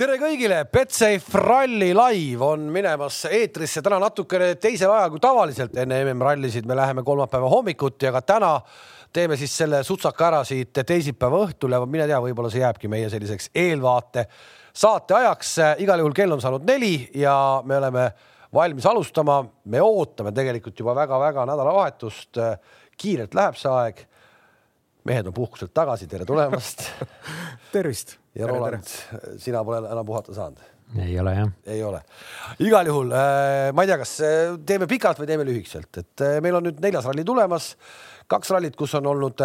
tere kõigile, Betsafe Rally live on minemas eetrisse täna natukene teisel ajal kui tavaliselt enne MM-rallisid, me läheme kolmapäeva hommikuti, aga täna teeme siis selle sutsaka ära siit teisipäeva õhtul ja mine tea, võib-olla see jääbki meie selliseks eelvaate saate ajaks. igal juhul kell on saanud neli ja me oleme valmis alustama. me ootame tegelikult juba väga-väga nädalavahetust. kiirelt läheb see aeg. Mehed on puhkuselt tagasi, tere tulemast tervist ja Roland, sina pole enam puhata saanud? ei ole jah. ei ole. igal juhul äh, ma ei tea, kas äh, teeme pikalt või teeme lühikeselt, et äh, meil on nüüd neljas ralli tulemas, kaks rallit, kus on olnud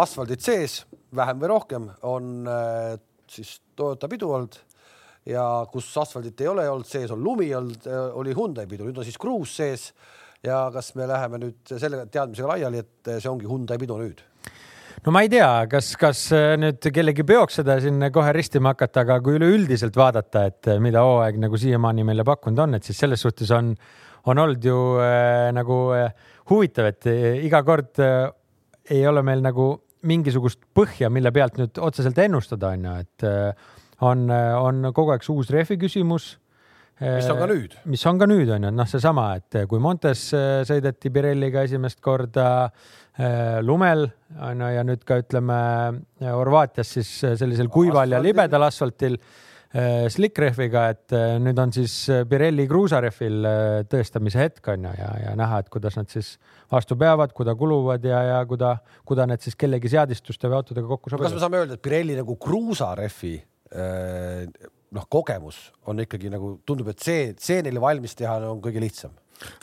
asfaldid sees, vähem või rohkem, on siis Toyota pidu olnud ja kus asfaldit ei ole olnud sees, on lumi olnud, oli Hyundai pidu, nüüd on siis kruus sees. ja kas me läheme nüüd selle teadmisega laiali, et see ongi Hyundai pidu nüüd no ma ei tea, kas, kas äh, nüüd kellegi peoks seda siin kohe ristima hakata, aga kui üleüldiselt vaadata, et äh, mida hooaeg nagu siiamaani meile pakkunud on, et siis selles suhtes on, on olnud ju äh, nagu äh, huvitav, et äh, iga kord äh, ei ole meil nagu mingisugust põhja, mille pealt nüüd otseselt ennustada, on ju, et on, on kogu aeg see uus rehvi küsimus mis on ka nüüd. mis on ka nüüd on ju, noh, seesama, et kui Montes sõideti Pirelliga esimest korda äh, Äh, lumel on ju ja nüüd ka ütleme äh, Horvaatias siis äh, sellisel kuival ja libedal asfaltil slick rehviga, et nüüd on siis Pirelli kruusarehvil tõestamise hetk on ju ja, ja näha, et kuidas nad siis vastu peavad, kuida kuluvad ja, ja kuida, kuida need siis kellegi seadistuste või autodega kokku sobivad. kas me saame öelda, et Pirelli nagu kruusarehvi noh, kogemus on ikkagi nagu tundub, et see, see neile valmis teha on kõige lihtsam?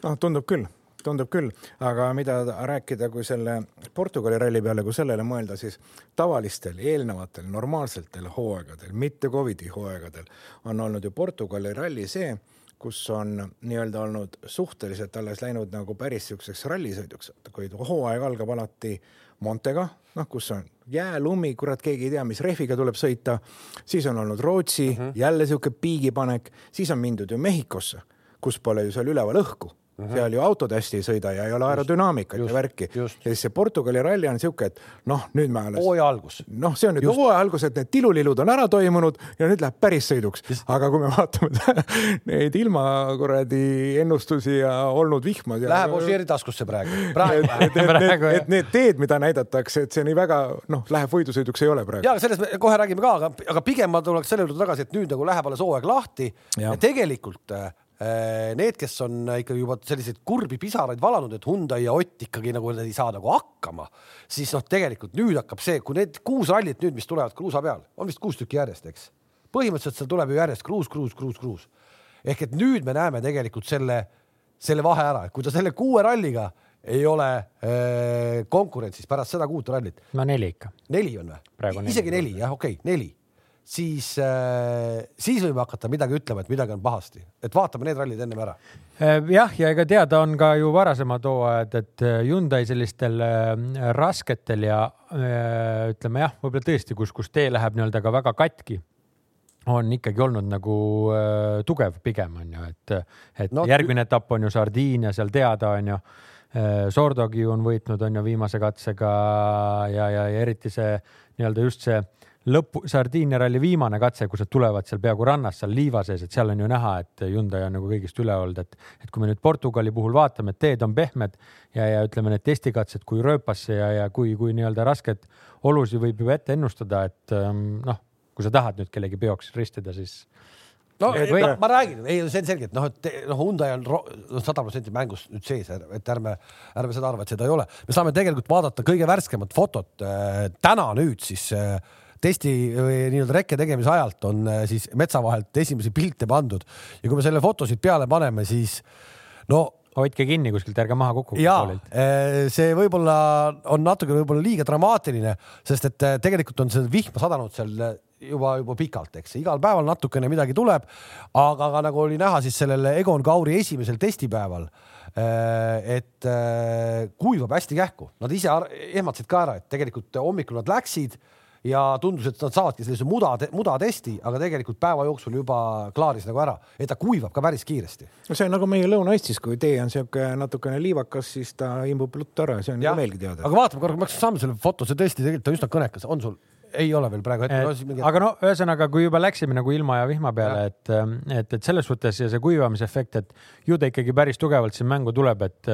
noh, tundub küll tundub küll, aga mida rääkida, kui selle Portugali ralli peale, kui sellele mõelda, siis tavalistel eelnevatel normaalsetel hooaegadel, mitte Covidi hooaegadel on olnud ju Portugali ralli see, kus on nii-öelda olnud suhteliselt alles läinud nagu päris niisuguseks rallisõiduks, kuid hooaeg algab alati Montega, noh, kus on jää, lumi, kurat, keegi ei tea, mis rehviga tuleb sõita. siis on olnud Rootsi mm, -hmm. jälle niisugune piigipanek, siis on mindud ju Mehhikosse, kus pole ju seal üleval õhku Mm -hmm. seal ju autod hästi ei sõida ja ei ole aerodünaamikat ja värki. ja siis see Portugali ralli on sihuke, et noh, nüüd me alles. hooaja algus. noh, see on nüüd hooaja algus, et need tilulilud on ära toimunud ja nüüd läheb päris sõiduks. aga kui me vaatame neid ilma kuradi ennustusi ja olnud vihmad. Läheb Ožeeri taskusse praegu, praegu. et, et, et, et need teed, mida näidatakse, et see nii väga noh, läheb võidusõiduks ei ole praegu. ja sellest me kohe räägime ka, aga, aga pigem ma tuleks selle juurde tagasi, et nüüd nagu läheb alles hooaeg lahti ja, ja tegelikult Äh, need, kes on ikkagi juba selliseid kurbi pisaraid valanud, et Hyundai ja Ott ikkagi nagu ei saa nagu hakkama, siis noh, tegelikult nüüd hakkab see, kui need kuus rallit nüüd, mis tulevad kruusa peal, on vist kuus tükki järjest, eks. põhimõtteliselt seal tuleb ju järjest kruus, kruus, kruus, kruus. ehk et nüüd me näeme tegelikult selle, selle vahe ära, et kui ta selle kuue ralliga ei ole äh, konkurentsis pärast seda kuut rallit. no neli ikka. neli on või? isegi neli, jah, okei okay,, neli siis äh,, siis võime hakata midagi ütlema, et midagi on pahasti, et vaatame need rallid ennem ära. Äh, jah, ja ega teada on ka ju varasemad hooajad, et äh, Hyundai sellistel äh, rasketel ja äh, ütleme jah, võib-olla tõesti, kus, kus tee läheb nii-öelda ka väga katki on ikkagi olnud nagu äh, tugev pigem on ju, et, et no, järgmine etapp on ju Sardiinia seal teada on ju äh,. Sordogi on võitnud, on ju viimase katsega ja, ja, ja eriti see nii-öelda just see lõpu, Sardiinia ralli viimane katse, kus nad tulevad seal peaaegu rannas seal liiva sees, et seal on ju näha, et Hyundai on nagu kõigist üle olnud, et, et kui me nüüd Portugali puhul vaatame, et teed on pehmed ja, ja ütleme, need testikatsed, kui rööpasse ja, ja kui, kui nii-öelda rasked olusid võib juba ette ennustada, et ähm, noh, kui sa tahad nüüd kellegi peoks ristida, siis no et, või... ma räägin, ei, see on selge, et noh, et noh, Hyundai on noh, sada protsenti mängus nüüd sees, et ärme, ärme seda arva, et seda ei ole. me saame tegelikult vaadata kõige värskemat fotot äh, täna nüüd siis äh, testi või nii-öelda rekke tegemise ajalt on äh, siis metsa vahelt esimesi pilte pandud ja kui me selle foto siit peale paneme, siis no hoidke kinni kuskilt, ärge maha kukkuge. ja äh, see võib-olla on natuke võib-olla liiga dramaatiline, sest et äh, tegelikult on see vihma sadanud seal juba, juba pikalt, eks igal päeval natukene midagi tuleb. aga, aga nagu oli näha, siis sellel Egon Kauri esimesel testipäeval, et kuivab hästi kähku, nad ise ehmatasid ka ära, et tegelikult hommikul nad läksid ja tundus, et nad saavadki sellise muda, mudatesti, aga tegelikult päeva jooksul juba klaaris nagu ära, et ta kuivab ka päris kiiresti. no see on nagu meie Lõuna-Eestis, kui tee on sihuke natukene liivakas, siis ta imbub ruttu ära, see on ja meilgi teada. aga vaatame korra, kas saame selle foto, see tõesti tegelikult on üsna kõnekas, on sul ei ole veel praegu hetkel. Mingi... aga no ühesõnaga, kui juba läksime nagu ilma ja vihma peale, et, et, et selles suhtes ja see kuivamisefekt, et ju ta ikkagi päris tugevalt siin mängu tuleb, et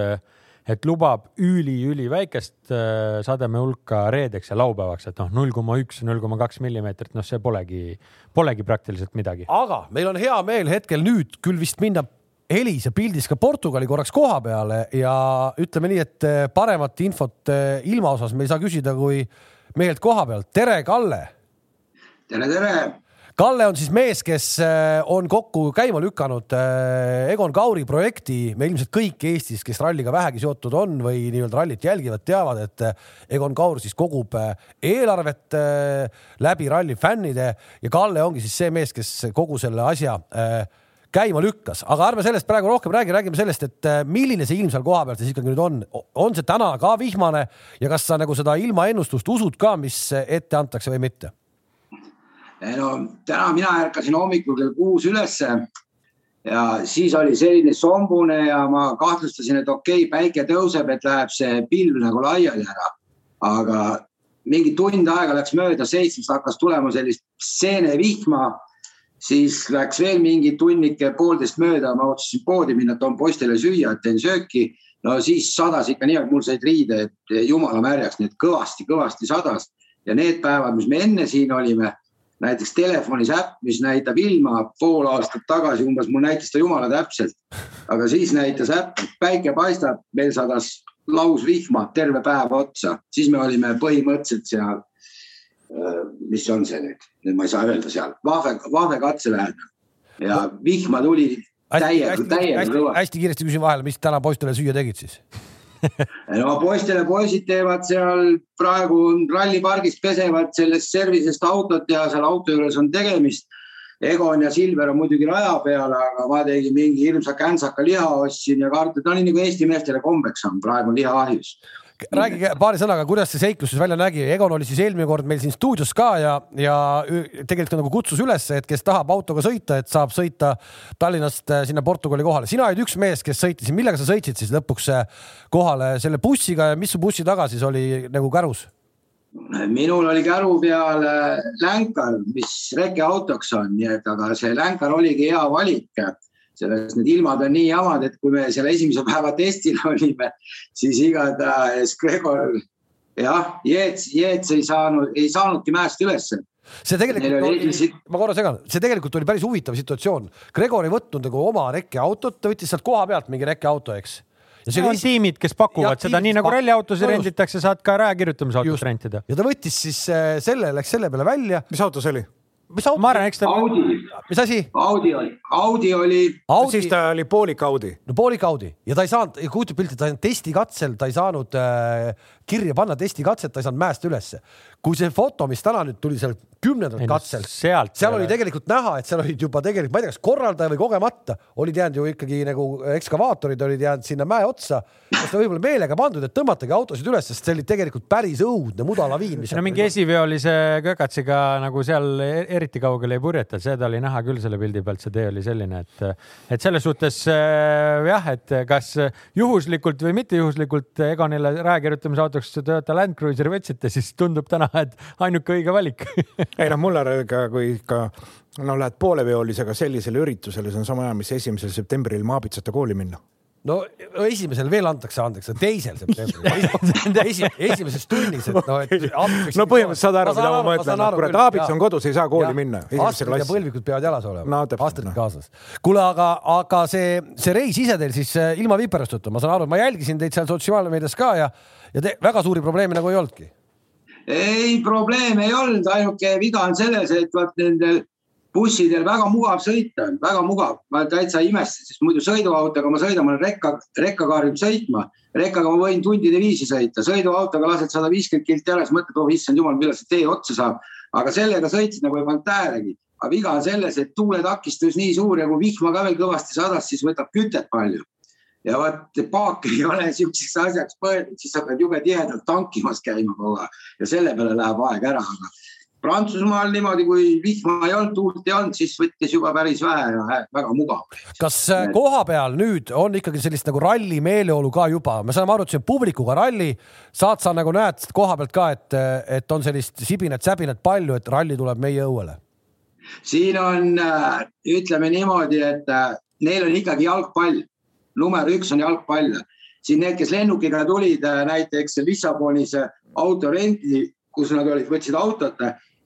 et lubab üli-üliväikest äh, sademe hulka reedeks ja laupäevaks, et noh, null koma üks, null koma kaks millimeetrit, noh, see polegi, polegi praktiliselt midagi. aga meil on hea meel hetkel nüüd küll vist minna helis ja pildis ka Portugali korraks koha peale ja ütleme nii, et äh, paremat infot äh, ilma osas me ei saa küsida kui mehelt koha pealt. tere, Kalle. tere, tere Kalle on siis mees, kes äh, on kokku käima lükanud äh, Egon Kauri projekti. me ilmselt kõik Eestis, kes ralliga vähegi seotud on või nii-öelda rallit jälgivad, teavad, et äh, Egon Kaur siis kogub eelarvet läbi ralli fännide ja Kalle ongi siis see mees, kes kogu selle asja käima lükkas, aga ärme sellest praegu rohkem räägi, räägime sellest, et milline see ilm seal kohapeal siis ikkagi nüüd on. on see täna ka vihmane ja kas sa nagu seda ilmaennustust usud ka, mis ette antakse või mitte? No täna mina ärkasin hommikul kell kuus ülesse ja siis oli selline sombune ja ma kahtlustasin, et okei okay,, päike tõuseb, et läheb see pilv nagu laiali ära. aga mingi tund aega läks mööda, seitsmest hakkas tulema sellist seenevihma. siis läks veel mingi tunnike, poolteist mööda, ma otsustasin poodi minna, toon poistele süüa, teen sööki. no siis sadas ikka nii, et mul said riided jumala märjaks, nii et kõvasti-kõvasti sadas ja need päevad, mis me enne siin olime näiteks telefonis äpp, mis näitab ilma pool aastat tagasi umbes, mul näitas ta jumala täpselt. aga siis näitas äpp, päike paistab, meil sadas lausvihma terve päev otsa, siis me olime põhimõtteliselt seal. Äh, mis on see nüüd, nüüd ma ei saa öelda seal, Vahve, Vahve katse lähedal ja vihma tuli täiega, täiega kõva. hästi kiiresti küsin vahele, mis täna poistele süüa tegid siis no poistele poisid teevad seal praegu rallipargis pesevad sellest servisest autot ja seal auto juures on tegemist. Egon ja Silver on muidugi raja peal, aga ma tegin mingi hirmsa käntsaka liha ostsin ja kartulid, no nii nagu Eesti meestele kombeks on, praegu on liha ahjus rääkige paari sõnaga, kuidas see seiklus siis välja nägi, Egon oli siis eelmine kord meil siin stuudios ka ja, ja tegelikult nagu kutsus üles, et kes tahab autoga sõita, et saab sõita Tallinnast äh, sinna Portugali kohale. sina olid üks mees, kes sõitis, millega sa sõitsid siis lõpuks äh, kohale selle bussiga ja mis su bussi taga siis oli nagu kärus? minul oli käru peal länkar, mis rekeautoks on, nii et aga see länkar oligi hea valik selles need ilmad on nii jamad, et kui me seal esimese päeva testil olime, siis igatahes Gregor jah, Jeets, Jeets ei saanud, ei saanudki mäest ülesse see tegelikult oli, oli, ma korra segan, see tegelikult oli päris huvitav situatsioon. Gregor ei võtnud nagu oma rekkeautot, ta võttis sealt koha pealt mingi rekkeauto, eks. ja see on tiimid, kes pakuvad ja, seda, nii nagu ralliautosid renditakse, saad ka rajakirjutamise autot rentida. ja ta võttis siis äh, selle, läks selle peale välja. mis auto see oli? Mis auto? ma arvan, eks ta. Audi. mis asi? Audi oli, Audi oli. siis ta oli poolik Audi. no poolik Audi ja ta ei saanud, kujutab pilti, ta testikatsel, ta ei saanud äh, kirja panna testikatset, ta ei saanud mäest ülesse. kui see foto, mis täna nüüd tuli seal kümnendal katsel, seal oli tegelikult näha, et seal olid juba tegelikult, ma ei tea, kas korraldaja või kogemata olid jäänud ju ikkagi nagu ekskavaatorid olid jäänud sinna mäe otsa. ta võib-olla meelega pandud, et tõmmatagi autosid üles, sest see oli tegelikult päris õudne mudalaviin. no mingi esiveolise kökatsiga nagu seal e-, eriti kaugele ei purjeta, seda oli näha küll selle pildi pealt, see tee oli selline, et, et selles suhtes äh, jah, et kas juhuslikult või mitte juhuslikult Egonile raja kirjutamise autoks Toyota Land Cruiseri võtsite, siis tundub täna, et ainuke õige valik ei noh, mulle ka kui ka no lähed pooleveolisega sellisele üritusele, see on sama hea, mis esimesel septembril Maabitsate kooli minna no esimesel veel antakse andeks, teisel septembril Esi, esimeses tunnis, et noh, et. no põhimõtteliselt saad aru, mida ma mõtlen, kurat, Aabits on kodus, ei saa kooli ja, minna. Astrid ja põlvikud peavad jalas olema no,. Astrid no. kaasas. kuule, aga, aga see, see reis ise teil siis äh, ilma viperusteta, ma saan aru, ma jälgisin teid seal sotsiaalmeedias ka ja, ja te, väga suuri probleeme nagu ei olnudki ei, probleeme ei olnud, ainuke viga on selles, et vaat nendel bussidel väga mugav sõita on, väga mugav. ma täitsa imestasin, sest muidu sõiduautoga ma sõidan, ma olen rekka, rekkakaar võib sõitma. rekkaga ma võin tundide viisi sõita, sõiduautoga lased sada viiskümmend kilti ära, siis mõtled, oh issand jumal, millal see tee otsa saab. aga sellega sõitsid nagu ei pannud tähelegi. aga viga on selles, et tuuletakistus nii suur ja kui vihma ka veel kõvasti sadas, siis võtab kütet palju ja vot paak ei ole siukseks asjaks mõeldud, siis sa pead jube tihedalt tankimas käima kogu aeg ja selle peale läheb aeg ära, aga Prantsusmaal niimoodi, kui vihma ei olnud, tuult ei olnud, siis võttis juba päris vähe ja väga mugav. kas äh, koha peal nüüd on ikkagi sellist nagu ralli meeleolu ka juba, me saame aru, et see on publikuga ralli, saad sa nagu näed koha pealt ka, et, et on sellist sibinat-säbinat palju, et ralli tuleb meie õuele? siin on, äh, ütleme niimoodi, et äh, neil on ikkagi jalgpall, number üks on jalgpall. siin need, kes lennukiga tulid näiteks Lissabonis autorendi, kus nad olid, võtsid autot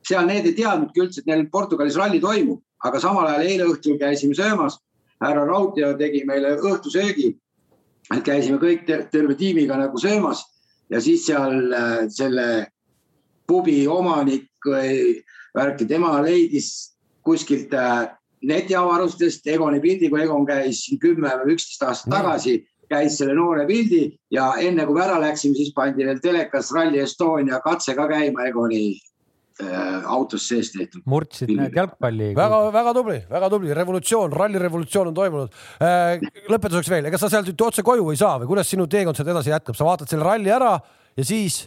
seal need ei teadnudki üldse, et neil Portugalis ralli toimub, aga samal ajal eile õhtul käisime söömas. härra Raudtee tegi meile õhtusöögi. et käisime kõik terve tiimiga nagu söömas ja siis seal äh, selle pubi omanik või värki, tema leidis kuskilt äh, netiavarustest Egoni pildi, kui Egon käis kümme või üksteist aastat tagasi käis selle noore pildi ja enne kui me ära läksime, siis pandi veel telekas Rally Estonia katse ka käima Egoni Äh, autos sees tehtud. murdsid need jalgpalli. väga-väga tubli, väga tubli, revolutsioon, rallirevolutsioon on toimunud. Äh, lõpetuseks veel, ega sa sealt otse koju ei saa või kuidas sinu teekond sealt edasi jätkab, sa vaatad selle ralli ära ja siis?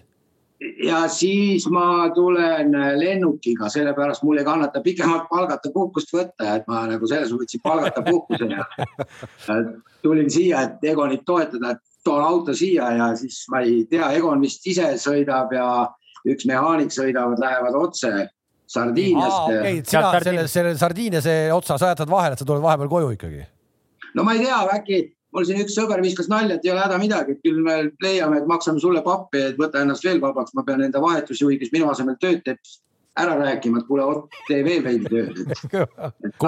Ja siis ma tulen lennukiga, sellepärast mul ei kannata pikemalt palgata puhkust võtta, et ma nagu selles mõttes palgata puhkuse ja tulin siia, et Egonit toetada, et toon auto siia ja siis ma ei tea, Egon vist ise sõidab ja üks mehaanik sõidavad, lähevad otse Sardiiniast. okei, sina selle, selle Sardiiniase otsa, sa jätad vahele, et sa tuled vahepeal koju ikkagi? no ma ei tea, äkki mul siin üks sõber viskas nalja, et ei ole häda midagi, et küll me leiame, et maksame sulle pappi, et võta ennast veel vabaks, ma pean enda vahetusjuhi, kes minu asemel tööd teeb, ära rääkima, et kuule, tee veel veidi tööd.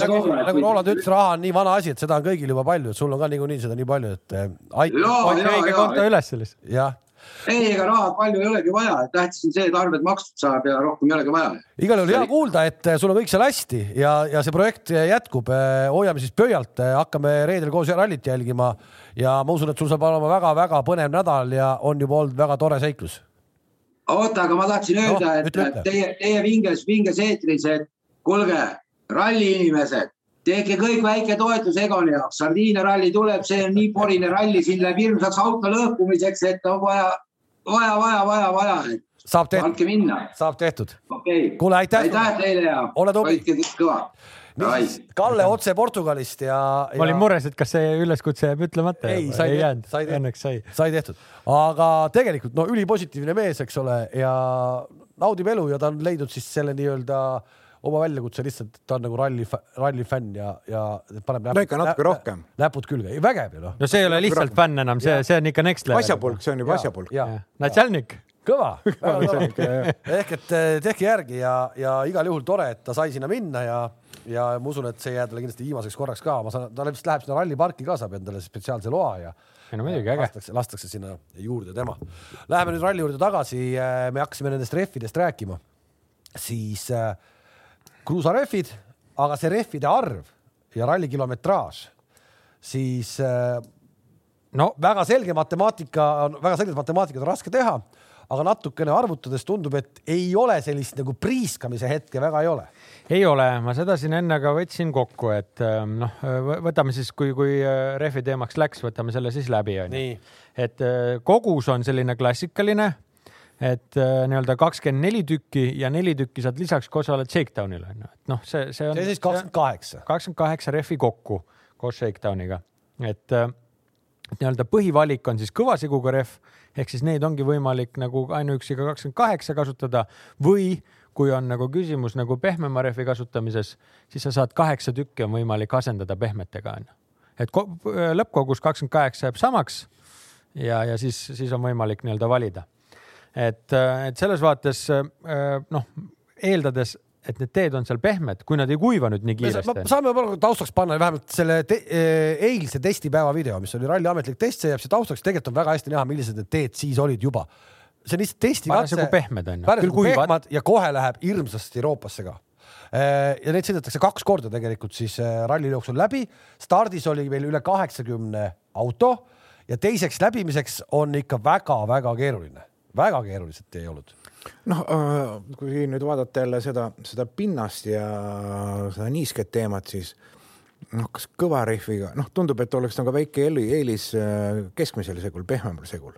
nagu, nagu Roland ütles, raha on nii vana asi, et seda on kõigil juba palju, et sul on ka niikuinii seda nii palju, et äh, aita. õige konto üles sellest. jah ei, ega raha palju ei olegi vaja, tähtis on see, et arved makstud saab ja rohkem ei olegi vaja. igal juhul hea kuulda, et sul on kõik seal hästi ja, ja see projekt jätkub. hoiame siis pöialt, hakkame reedel koos rallit jälgima ja ma usun, et sul saab olema väga-väga põnev nädal ja on juba olnud väga tore seiklus. oota, aga ma tahtsin öelda no,, et ütle, ütle. teie, teie vinges, vinges eetris, et kuulge, ralli inimesed tehke kõik väike toetus Egoni jaoks, Sardiinia ralli tuleb, see on nii porine ralli, siin läheb hirmsaks auto lõhkumiseks, et on vaja vaja, vaja, vaja, vaja. saab tehtud. andke minna. saab tehtud. okei okay.. kuule, aitäh. aitäh teile ja hoidke kõva. Kalle otse Portugalist ja, ja.... ma olin mures, et kas see üleskutse jääb ütlemata. ei, sai, ei jäänud, õnneks sai. sai tehtud, aga tegelikult no ülipositiivne mees, eks ole, ja naudib elu ja ta on leidnud siis selle nii-öelda oma väljakutse lihtsalt, ta on nagu ralli, ralli fänn ja, ja paneb näpud, no ikka natuke rohkem. näpud külge, vägev ju noh. no see ei ole lihtsalt rohkem. fänn enam, see, see on ikka next level. asjapulk, see on juba asjapulk. Natsalnik kõva ehk et eh, tehke järgi ja, ja igal juhul tore, et ta sai sinna minna ja, ja ma usun, et see ei jää talle kindlasti viimaseks korraks ka, ma saan, ta vist läheb sinna ralliparki ka, saab endale spetsiaalse loa ja. ei no muidugi äge. lastakse, lastakse sinna juurde tema. Läheme nüüd ralli juurde tagasi, eh, me hakkasime nendest rehvidest rääkima, siis äh, kruusarehvid, aga see rehvide arv ja ralli kilometraaž, siis äh, no väga selge matemaatika on, väga selget matemaatikat on raske teha, aga natukene arvutades tundub, et ei ole sellist nagu priiskamise hetke väga ei ole. ei ole, ma seda siin enne ka võtsin kokku, et ähm, noh, võtame siis, kui, kui äh, rehvi teemaks läks, võtame selle siis läbi onju. et äh, kogus on selline klassikaline et äh, nii-öelda kakskümmend neli tükki ja neli tükki saad lisaks, kui osaled shakedown'il on ju, et noh, see, see on. see siis kakskümmend kaheksa. kakskümmend kaheksa rehvi kokku koos shakedowniga, et äh, nii-öelda põhivalik on siis kõva seguga rehv ehk siis neid ongi võimalik nagu ainuüksi ka kakskümmend kaheksa kasutada või kui on nagu küsimus nagu pehmema rehvi kasutamises, siis sa saad kaheksa tükki on võimalik asendada pehmetega onju. et lõppkogus kakskümmend kaheksa jääb samaks ja, ja siis, siis on võimalik nii-öelda valida et, et selles vaates äh, noh, eeldades, et need teed on seal pehmed, kui nad ei kuiva nüüd nii kiiresti. saame võib-olla taustaks panna vähemalt selle te äh, eilse testipäeva video, mis oli ralli ametlik test, see jääb siia taustaks, tegelikult on väga hästi näha, millised need teed siis olid juba. see on lihtsalt testikatse. parasjagu pehmed on ju. parasjagu pehmad ja kohe läheb hirmsasti Euroopasse ka äh, ja neid sõidetakse kaks korda tegelikult siis ralli jooksul läbi. stardis oli meil üle kaheksakümne auto ja teiseks läbimiseks on ikka väga-väga keeruline väga keerulised teeolud. noh, äh, kui nüüd vaadata jälle seda, seda pinnast ja seda niisket teemat, siis noh, kas kõva rehviga, noh, tundub, et oleks nagu väike eelis äh, keskmisel segul, pehmemal segul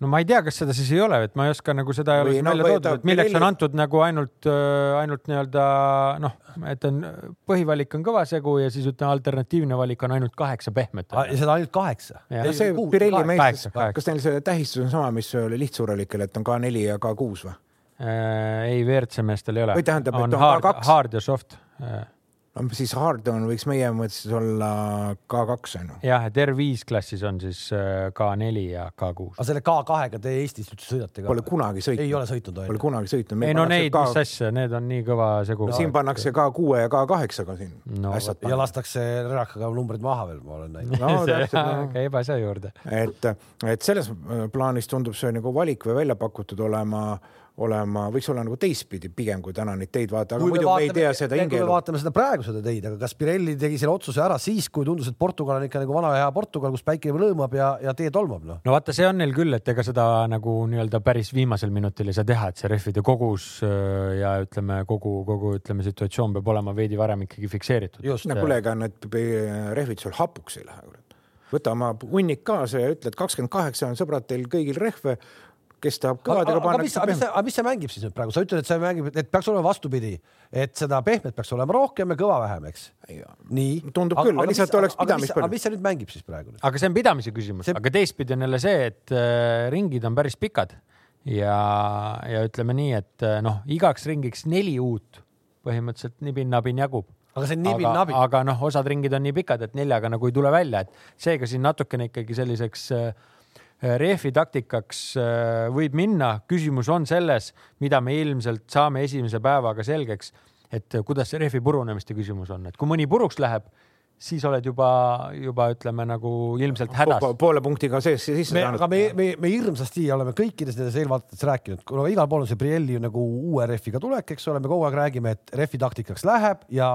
no ma ei tea, kas seda siis ei ole, et ma ei oska nagu seda ei ole Või no välja toodud, et milleks on antud nagu ainult, ainult nii-öelda noh, et on põhivalik on kõva segu ja siis ütleme, alternatiivne valik on ainult kaheksa pehmet. ja seda ainult kaheksa. No see Pirelli meistris kas neil see tähistus on sama, mis oli lihtsurelikel, et on K4 ja K6 või? Äh, ei, WRC meestel ei ole. Või tähendab, et on on hard, K2. hard ja soft. No siis hard on, võiks meie mõttes olla K2 on ju. jah, et R5 klassis on siis äh, K4 ja K6. aga selle K2-ga te Eestis üldse sõidate ka? Pole kunagi sõitnud. ei ole sõitnud Pole onju? kunagi sõitnud. ei no neid, mis asja, need on nii kõva segu no,. siin pannakse K6 ja K8-ga siin No ja lastakse rärakaga numbrid maha veel, ma olen näinud. no täpselt no. käib asja juurde. et, et selles plaanis tundub see nagu valik või välja pakutud olema, olema, võiks olla nagu teistpidi pigem kui täna neid teid vaata, aga muidu me ei tea seda hingeelu. vaatame seda praegu seda teid, aga kas Pirelli tegi selle otsuse ära siis, kui tundus, et Portugal on ikka nagu vana ja hea Portugal, kus päike lõõmab ja, ja tee tolmab noh. no vaata, see on neil küll, et ega seda nagu nii-öelda päris viimasel minutil ei saa teha, et see rehvide kogus äh, ja ütleme, kogu, kogu ütleme, situatsioon peab olema veidi varem ikkagi fikseeritud. just, no kuule, ega need rehvid sul hapuks ei lähe, kurat. võta oma hunnik kaasa ja ütle, et kakskümmend kaheksa on sõbrad teil kõigil rehve, kes tahab aga, kõvadega aga mis, panna aga mis, aga mis see mängib siis nüüd praegu, sa ütled, et see mängib, et peaks olema vastupidi, et seda pehmet peaks olema rohkem ja kõva vähem, eks? nii. Tundub küll, lihtsalt oleks pidamispõld. aga mis see nüüd mängib siis praegu? aga see on pidamise küsimus See- aga teistpidi on jälle see, et äh, ringid on päris pikad ja, ja ütleme nii, et äh, noh, igaks ringiks neli uut põhimõtteliselt nibin-nabin jagub. aga see on aga, nibin-nabin. aga noh, osad ringid on nii pikad, et neljaga nagu ei tule välja, et seega siin natukene ikkagi selliseks äh, rehvi taktikaks äh, võib minna, küsimus on selles, mida me ilmselt saame esimese päevaga selgeks, et äh, kuidas see rehvi purunemiste küsimus on, et kui mõni puruks läheb, siis oled juba, juba ütleme nagu ilmselt hädas Po-. poole punktiga sees sisse saanud aga me, me, me hirmsasti oleme kõikides nendes eelvaatetes rääkinud, kuna igal pool on see Prielli ju nagu uue rehviga tulek, eks ole, me kogu aeg räägime, et rehvi taktikaks läheb ja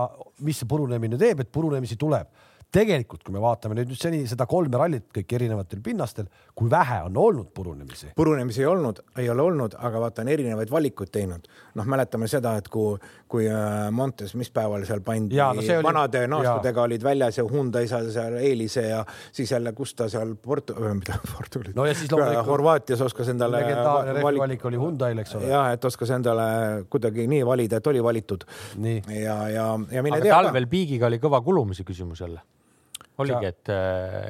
mis see purunemine teeb, et purunemisi tuleb. tegelikult, kui me vaatame nüüd, nüüd seni seda kolme rallit kõik erinevatel pinnastel, kui vähe on olnud purunemisi. purunemisi ei olnud, ei ole olnud, aga vaata on erinevaid valikuid teinud. noh, mäletame seda, et kui, kui äh, Montes, mis päeval seal pandi no oli- vanade naastudega olid väljas ja Hyundai sai seal eelise ja siis jälle, kus ta seal Portu-, mida Portugalis No ja siis loomulikult- Horvaatias oskas endale legendaarne va- rehvi valik oli Hyundai'l, eks ole. ja et oskas endale kuidagi nii valida, et oli valitud ja, ja, ja mine aga tea talvel piigiga oli kõva kulumise küsimus jälle. oligi, et,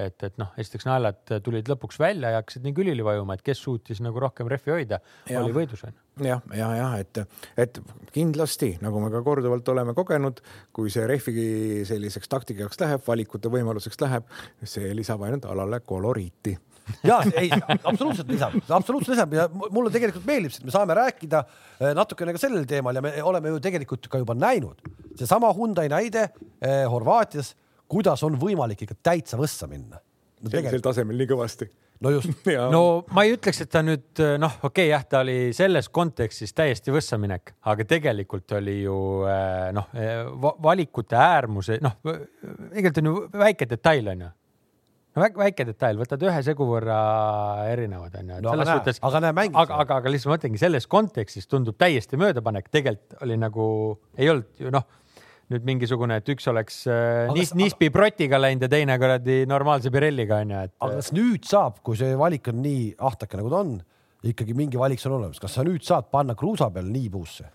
et, et noh, esiteks naelad tulid lõpuks välja ja hakkasid nii külili vajuma, et kes suutis nagu rohkem rehvi hoida, oli võidus onju. jah, ja, jah, et, et kindlasti, nagu me ka korduvalt oleme kogenud, kui see rehvi selliseks taktikaks läheb, valikute võimaluseks läheb, see lisab ainult alale koloriiti. ja ei, absoluutselt lisab, absoluutselt lisab ja mu- mulle tegelikult meeldib see, et me saame rääkida eh, natukene ka sellel teemal ja me oleme ju tegelikult ka juba näinud seesama Hyundai näide eh, Horvaatias, kuidas on võimalik ikka täitsa võssa minna. no sellisel tasemel nii kõvasti. no just, no ma ei ütleks, et ta nüüd noh, okei okay, jah, ta oli selles kontekstis täiesti võssaminek, aga tegelikult oli ju eh, noh, valikute äärmuse, noh, tegelikult on ju väike detail onju no väike, väike detail, võtad ühe segu võrra erinevad onju. no aga näe, aga näe aga, aga, aga lihtsalt ma mõtlengi selles kontekstis tundub täiesti möödapanek, tegelikult oli nagu ei olnud ju noh, nüüd mingisugune, et üks oleks äh, Aga nis, kas- nispi protiga läinud ja teine kuradi normaalse Pirelliga onju, et aga kas nüüd saab, kui see valik on nii ahtake, nagu ta on, ikkagi mingi valik on olemas, kas sa nüüd saad panna kruusa peal niibuusse?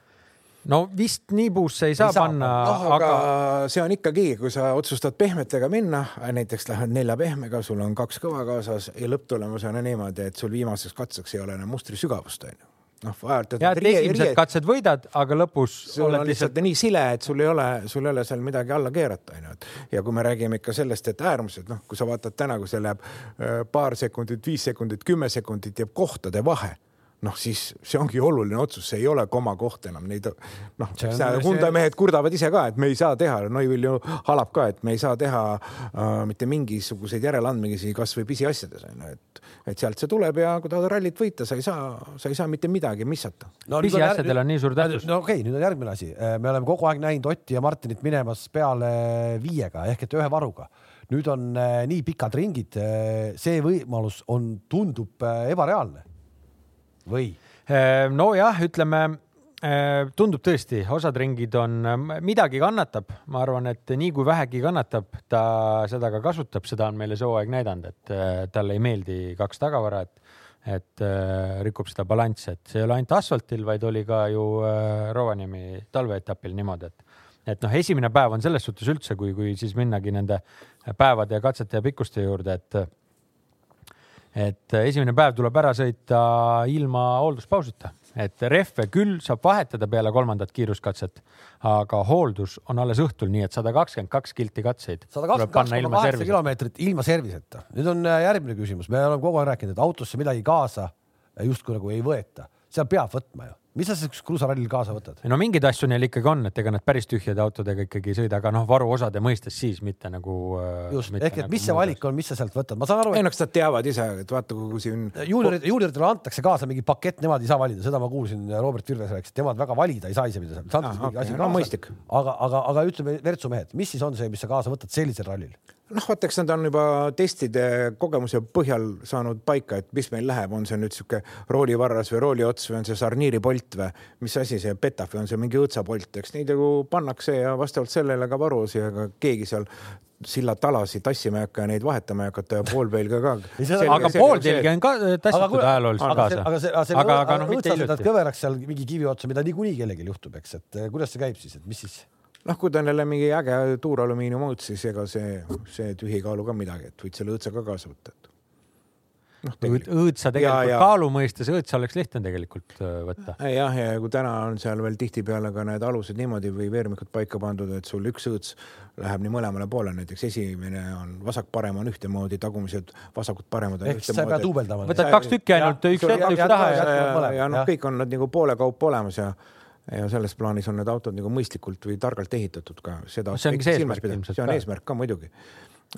no vist nii puusse ei saa, saa panna, noh, aga, aga see on ikkagi, kui sa otsustad pehmetega minna, näiteks lähed nelja pehmega, sul on kaks kõva kaasas ja lõpptulemusena niimoodi, et sul viimaseks katseks ei ole enam mustri sügavust, onju. noh, ja et esimesed katsed võidad, aga lõpus sul on lihtsalt nii sile, et sul ei ole, sul ei ole seal midagi alla keerata, onju. ja kui me räägime ikka sellest, et äärmused, noh, kui sa vaatad täna, kui see läheb äh, paar sekundit, viis sekundit, kümme sekundit jääb kohtade vahe noh, siis see ongi oluline otsus, see ei ole komakoht enam, neid noh, on- Hyundai see- mehed kurdavad ise ka, et me ei saa teha, Neuvill ju halab ka, et me ei saa teha äh, mitte mingisuguseid järeleandmisi kasvõi pisiasjades onju, et, et sealt see tuleb ja kui tahad rallit võita, sa ei saa, sa ei saa mitte midagi missata. no, pisiasjadel on nii suur tähtsus. no okei okay,, nüüd on järgmine asi, me oleme kogu aeg näinud Otti ja Martinit minemas peale viiega ehk et ühe varuga. nüüd on äh, nii pikad ringid, see võimalus on, tundub äh, ebareaalne või? nojah, ütleme eh, tundub tõesti, osad ringid on, midagi kannatab, ma arvan, et nii kui vähegi kannatab, ta seda ka kasutab, seda on meile see hooaeg näidanud, et talle ei meeldi kaks tagavara, et et rikub seda balanssi, et see ei ole ainult asfaltil, vaid oli ka ju Rovaniemi talveetapil niimoodi, et et noh, esimene päev on selles suhtes üldse, kui, kui siis minnagi nende päevade ja katsete ja pikkuste juurde, et et esimene päev tuleb ära sõita ilma hoolduspausita, et rehve küll saab vahetada peale kolmandat kiiruskatset, aga hooldus on alles õhtul, nii et sada kakskümmend kaks kilti katseid. sada kakskümmend kaheksa kilomeetrit ilma serviseta. nüüd on äh, järgmine küsimus, me oleme kogu aeg rääkinud, et autosse midagi kaasa justkui nagu ei võeta, seal peab võtma ju mis sa siis kruusarallil kaasa võtad? no mingeid asju neil ikkagi on, et ega nad päris tühjade autodega ikkagi ei sõida, aga noh, varuosade mõistes siis mitte nagu. Äh, just, ehk et nagu mis see valik on, mis sa sealt võtad, ma saan aru ei no kas nad teavad ise, et vaata, kui siin. juuniorid, juunioritele antakse kaasa mingi pakett, nemad ei saa valida, seda ma kuulsin, Robert Virves rääkis, et nemad väga valida ei saa ise, mida sealt antakse mingi asi kaasa. aga, aga, aga ütleme, Virtsu mehed, mis siis on see, mis sa kaasa võtad sellisel rallil? Noh, vaata, eks nad on juba testide kogemuse põhjal saanud paika, et mis meil läheb, on see nüüd sihuke roolivarras või rooliots või on see sarniiripolt või mis asi see petaf või on see mingi õõtsapolt, eks neid nagu pannakse ja vastavalt sellele ka varuosi, aga keegi seal sillatalasid tassima ei hakka ja neid vahetama ei hakata ja poolpelga ka. aga pooltelgi on ka tassitud ajalooliselt kaasa. aga see, aga see, aga, aga noh, mitte hiljuti. kõveraks seal mingi kivi otsa, mida niikuinii kellelgi juhtub, eks, et kuidas see käib siis, et mis siis? Noh, kui ta on jälle mingi äge tuuralumiiniumauts, siis ega see, see tühi kaalu ka midagi, et võid selle õõtsa ka kaasa võtta, noh, õõtsa tegelikult ja, ja. kaalu mõistes õõtsa oleks lihtne tegelikult äh, võtta. jah, ja kui täna on seal veel tihtipeale ka need alused niimoodi või veermikud paika pandud, et sul üks õõts läheb nii mõlemale poole, näiteks esimene on vasak-parem on ühtemoodi, tagumised vasakud-paremad on ühtemoodi. ehk sa ei pea duubeldama. võtad kaks tükki ainult, üks ette, üks taha ja. ja, ja noh, kõik on nad nagu poole kaupa olemas ja ja selles plaanis on need autod nagu mõistlikult või targalt ehitatud ka, seda see see eesmärk see on eesmärk ka muidugi.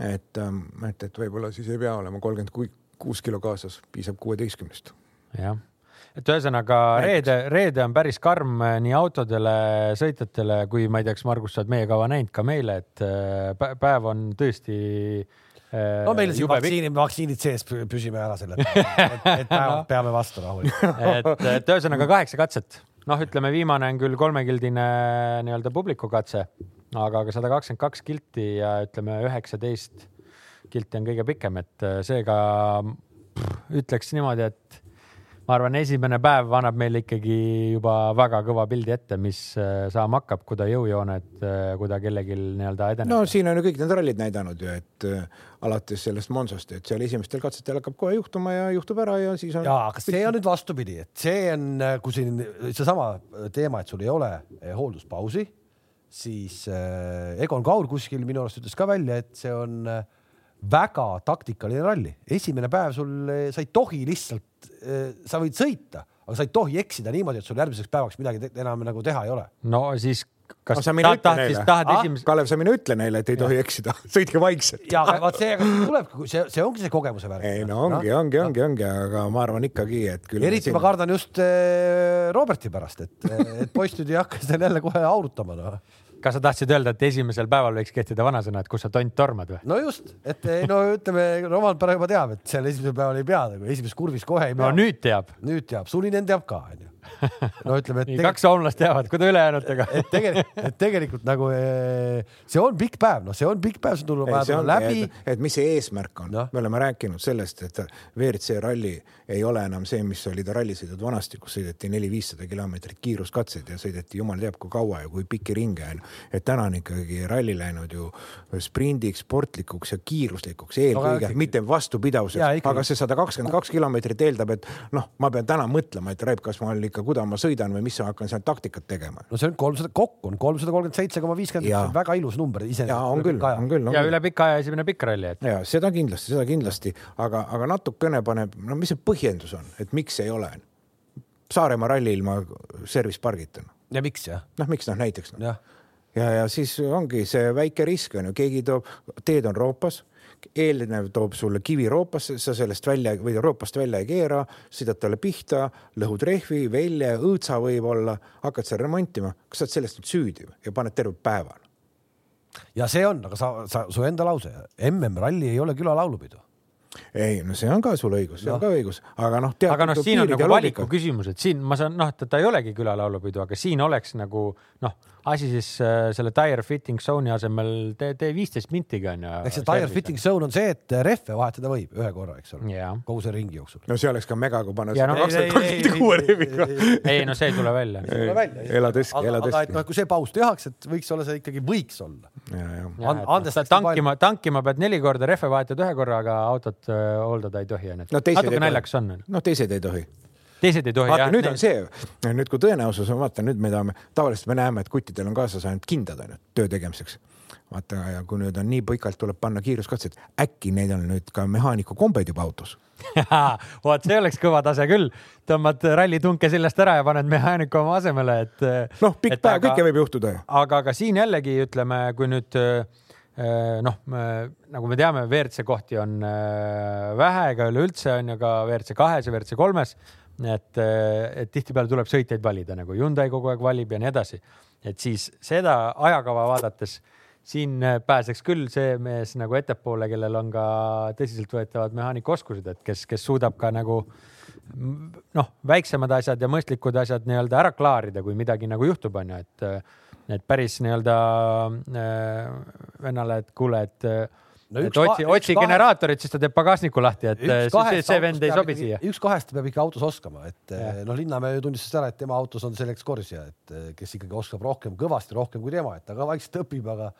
et, ähm, et, et võib-olla siis ei pea olema kolmkümmend kuus kilo kaasas, piisab kuueteistkümnest. jah, et ühesõnaga reede, reede on päris karm äh, nii autodele, sõitjatele kui ma ei tea, kas Margus, sa oled meie kava näinud ka meile, et äh, päev on tõesti äh, no meil siin vaktsiini, vaktsiinid sees püsime ära selle, et, et, et päev, peame vastu rahulikult. Et, et ühesõnaga kaheksa katset noh, ütleme, viimane on küll kolmekildine nii-öelda publiku katse, aga ka sada kakskümmend kaks kilti ja ütleme, üheksateist kilti on kõige pikem, et äh, seega ütleks niimoodi, et ma arvan, esimene päev annab meile ikkagi juba väga kõva pildi ette, mis äh, saama hakkab, kui ta jõujooned, äh, kui ta kellelgi nii-öelda edeneb. no siin on ju kõik need rallid näidanud ju, et äh, alates sellest Monsost, et seal esimestel katsetel hakkab kohe juhtuma ja juhtub ära ja siis on. ja, aga see on nüüd vastupidi, et see on, kui siin seesama teema, et sul ei ole hoolduspausi, siis Egon Kaur kuskil minu arust ütles ka välja, et see on väga taktikaline ralli, esimene päev sul, sa ei tohi lihtsalt Äh, sa võid sõita, aga sa ei tohi eksida niimoodi, et sul järgmiseks päevaks midagi enam nagu teha ei ole. no siis kas no, sa mine ütle neile, esimest... Kalev, sa mine ütle neile, et ei tohi eksida, sõitke vaikselt. ja vaat see, tulebki, see, see ongi see kogemuse värk. ei no ongi no?, ongi, ongi, ongi, aga ma arvan ikkagi, et küll. eriti siin... ma kardan just äh, Roberti pärast, et, et poiss nüüd ei hakka seal jälle kohe aurutama noh kas sa tahtsid öelda, et esimesel päeval võiks kehtida vanasõna, et kus sa tont tormad või? no just, et no ütleme, Roman juba teab, et seal esimesel päeval ei pea nagu esimeses kurvis kohe ei pea. no nüüd teab. nüüd teab, Sulinen teab ka, onju no ütleme, et kaks soomlast teavad, kui ta ülejäänutega et tegelikult, et tegelikult nagu eh, see on pikk päev, noh, see on pikk päev, see tuleb vaja läbi. et mis see eesmärk on no., me oleme rääkinud sellest, et WRC ralli ei ole enam see, mis olid rallisõidud vanasti, kus sõideti neli-viissada kilomeetrit kiiruskatseid ja sõideti jumal teab kui kaua ja kui pikki ringe on. et täna on ikkagi ralli läinud ju sprindiks, sportlikuks ja kiiruslikuks eelkõige no,, mitte vastupidavuseks, aga see sada kakskümmend kaks kilomeetrit eeldab, et noh, ma pean täna mõtlema, et Raip, kas ma olen ikka kuida ma sõidan või mis ma hakkan seal taktikat tegema. no see on kolmsada, kokku on kolmsada kolmkümmend seitse koma viiskümmend, väga ilus number iseenesest. ja on küll, on küll. ja üle pika aja esimene pikk ralli, et. ja seda kindlasti, seda kindlasti, aga, aga natukene paneb, no mis see põhjendus on, et miks ei ole? Saaremaa ralli ilma service pargita. ja miks jah? noh, miks noh, näiteks no. ja, ja, ja siis ongi see väike risk on ju, keegi toob, teed on roopas eelnev toob sulle kivi roopasse, sa sellest välja või roopast välja ei keera, sõidad talle pihta, lõhud rehvi, välja, õõtsa võib-olla, hakkad seal remontima, kas sa oled sellest nüüd süüdi ja paned terve päeva? ja see on, aga sa, sa, su enda lause, MM-ralli ei ole külalaulupidu ei, no see on ka sul õigus, see no. on ka õigus, aga noh. aga noh, siin on nagu valiku küsimus, et siin ma saan noh, et ta ei olegi külalaulupidu, aga siin oleks nagu noh, asi siis äh, selle tire fitting zone'i asemel tee, tee viisteist mintiga onju. ehk see tire fitting zone on see, et rehve vahetada võib ühe korra, eks ole yeah., kogu see ringi jooksul. no see oleks ka mega, kui panna no, kakskümmend kakskümmend kuue rehviga. ei no see ei tule välja. ela tõstki, ela tõstki. aga et noh, kui see paus tehakse, et võiks olla see ikkagi võiks olla. And, andestaks tankima, tankima pead neli korda, rehve vahetad ühe korra, aga autot äh, hooldada ei tohi onju. natuke naljakas on. noh, teised ei tohi teised ei tohi. vaata, nüüd on see, nüüd kui tõenäosus on, vaata nüüd me tahame, tavaliselt me näeme, et kuttidel on kaasas ainult kindad onju töö tegemiseks. vaata ja kui nüüd on nii pikalt, tuleb panna kiiruskatsed, äkki neil on nüüd ka mehaaniku kombed juba autos vot see oleks kõva tase küll, tõmbad rallitunke seljast ära ja paned mehaaniku oma asemele, et. noh, pikk päev, kõike võib juhtuda ju. aga, aga siin jällegi ütleme, kui nüüd noh, nagu me teame, WRC kohti on vähe ega üleüldse on ju ka WRC kahes ja WRC kolmes et, et tihtipeale tuleb sõitjaid valida nagu Hyundai kogu aeg valib ja nii edasi. et siis seda ajakava vaadates siin pääseks küll see mees nagu ettepoole, kellel on ka tõsiseltvõetavad mehaanikaoskused, et kes, kes suudab ka nagu noh, väiksemad asjad ja mõistlikud asjad nii-öelda ära klaarida, kui midagi nagu juhtub, on ju, et, et päris nii-öelda äh, vennale, et kuule, et no et otsi, otsi generaatorit, siis ta teeb pagasniku lahti, et see, see vend ei sobi siia. üks kahest peab ikka autos oskama, et noh, Linnamäe tunnistas ära, et tema autos on selleks korsija, et kes ikkagi oskab rohkem, kõvasti rohkem kui tema, et ta ka vaikselt õpib, aga,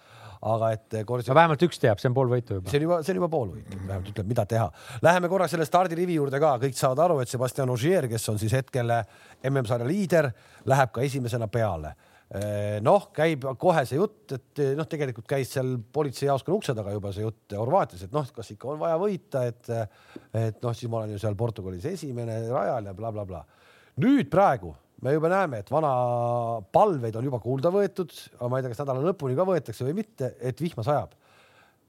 aga et korsija. no vähemalt üks teab, see on pool võitu juba. see on juba, see on juba pool võitu, vähemalt ütleb, mida teha. Läheme korra selle stardirivi juurde ka, kõik saavad aru, et Sebastian Ogier, kes on siis hetkel MM-sarja liider, läheb ka esimesena peale Eh, noh, käib kohe see jutt, et eh, noh, tegelikult käis seal politseijaoskonna ukse taga juba see jutt Horvaatias, et noh, kas ikka on vaja võita, et et noh, siis ma olen ju seal Portugalis esimene rajal ja blablabla bla, bla. nüüd praegu me juba näeme, et vana palveid on juba kuulda võetud, aga ma ei tea, kas nädala lõpuni ka võetakse või mitte, et vihma sajab.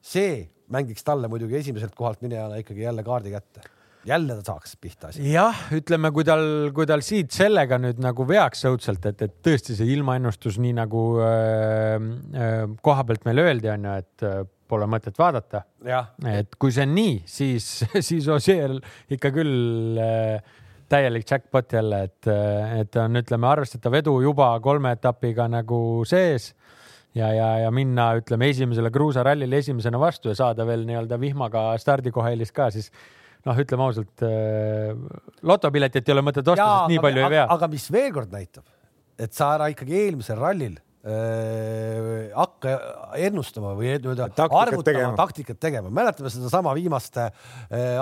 see mängiks talle muidugi esimeselt kohalt minejana ikkagi jälle kaardi kätte jälle ta saaks pihta asi. jah, ütleme, kui tal, kui tal siit sellega nüüd nagu veaks õudselt, et, et tõesti see ilmaennustus, nii nagu äh, äh, koha pealt meile öeldi, on ju, et äh, pole mõtet vaadata. et kui see on nii, siis, siis Ossier ikka küll äh, täielik jackpot jälle, et, äh, et on, ütleme, arvestatav edu juba kolme etapiga nagu sees ja, ja, ja minna, ütleme, esimesele kruusarallile esimesena vastu ja saada veel nii-öelda vihmaga stardikohaeelist ka, siis noh, ütleme ausalt äh,, lotopiletit ei ole mõtet osta, sest nii palju ei vea. aga mis veel kord näitab, et sa ära ikkagi eelmisel rallil äh, hakka ennustama või nii-öelda arvutama, taktikat tegema. mäletame sedasama viimast äh,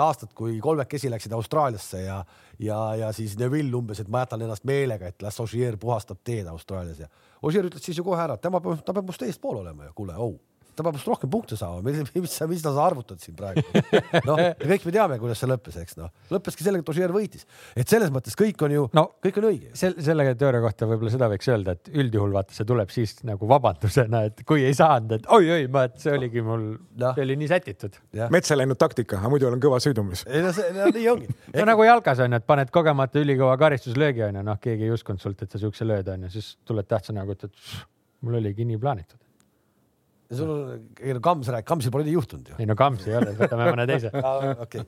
aastat, kui kolmekesi läksid Austraaliasse ja, ja, ja siis Neville umbes, et ma jätan ennast meelega, et las Ogier puhastab teed Austraalias ja Ogier ütles siis ju kohe ära, et tema, ta peab must eespool olema ju, kuule, oh ta peab just rohkem punkte saama, mis, mis, mis sa arvutad siin praegu? noh, kõik me teame, kuidas see lõppes, eks noh, lõppeski sellega, et Ossier võitis, et selles mõttes kõik on ju no,, kõik on õige. sel-, selle teooria kohta võib-olla seda võiks öelda, et üldjuhul vaata, see tuleb siis nagu vabandusena, et kui ei saanud, et oi-oi, ma, et see oligi mul no., see oli nii sätitud. metsa läinud taktika, aga muidu olen kõva sõidumees. ei no see, no nii ongi no nagu jalkas on ju, et paned kogemata ülikõva karistuslöögi on ju, noh, keegi ei uskunud sult, et sa siukse lööd on ju, siis tuled tähtsa näoga, ütled, mul oligi nii plaanitud ja sul on, ei no Kams rääkis, Kamsil pole nii juhtunud ju. ei no Kams ei ole, võtame mõne teise okei.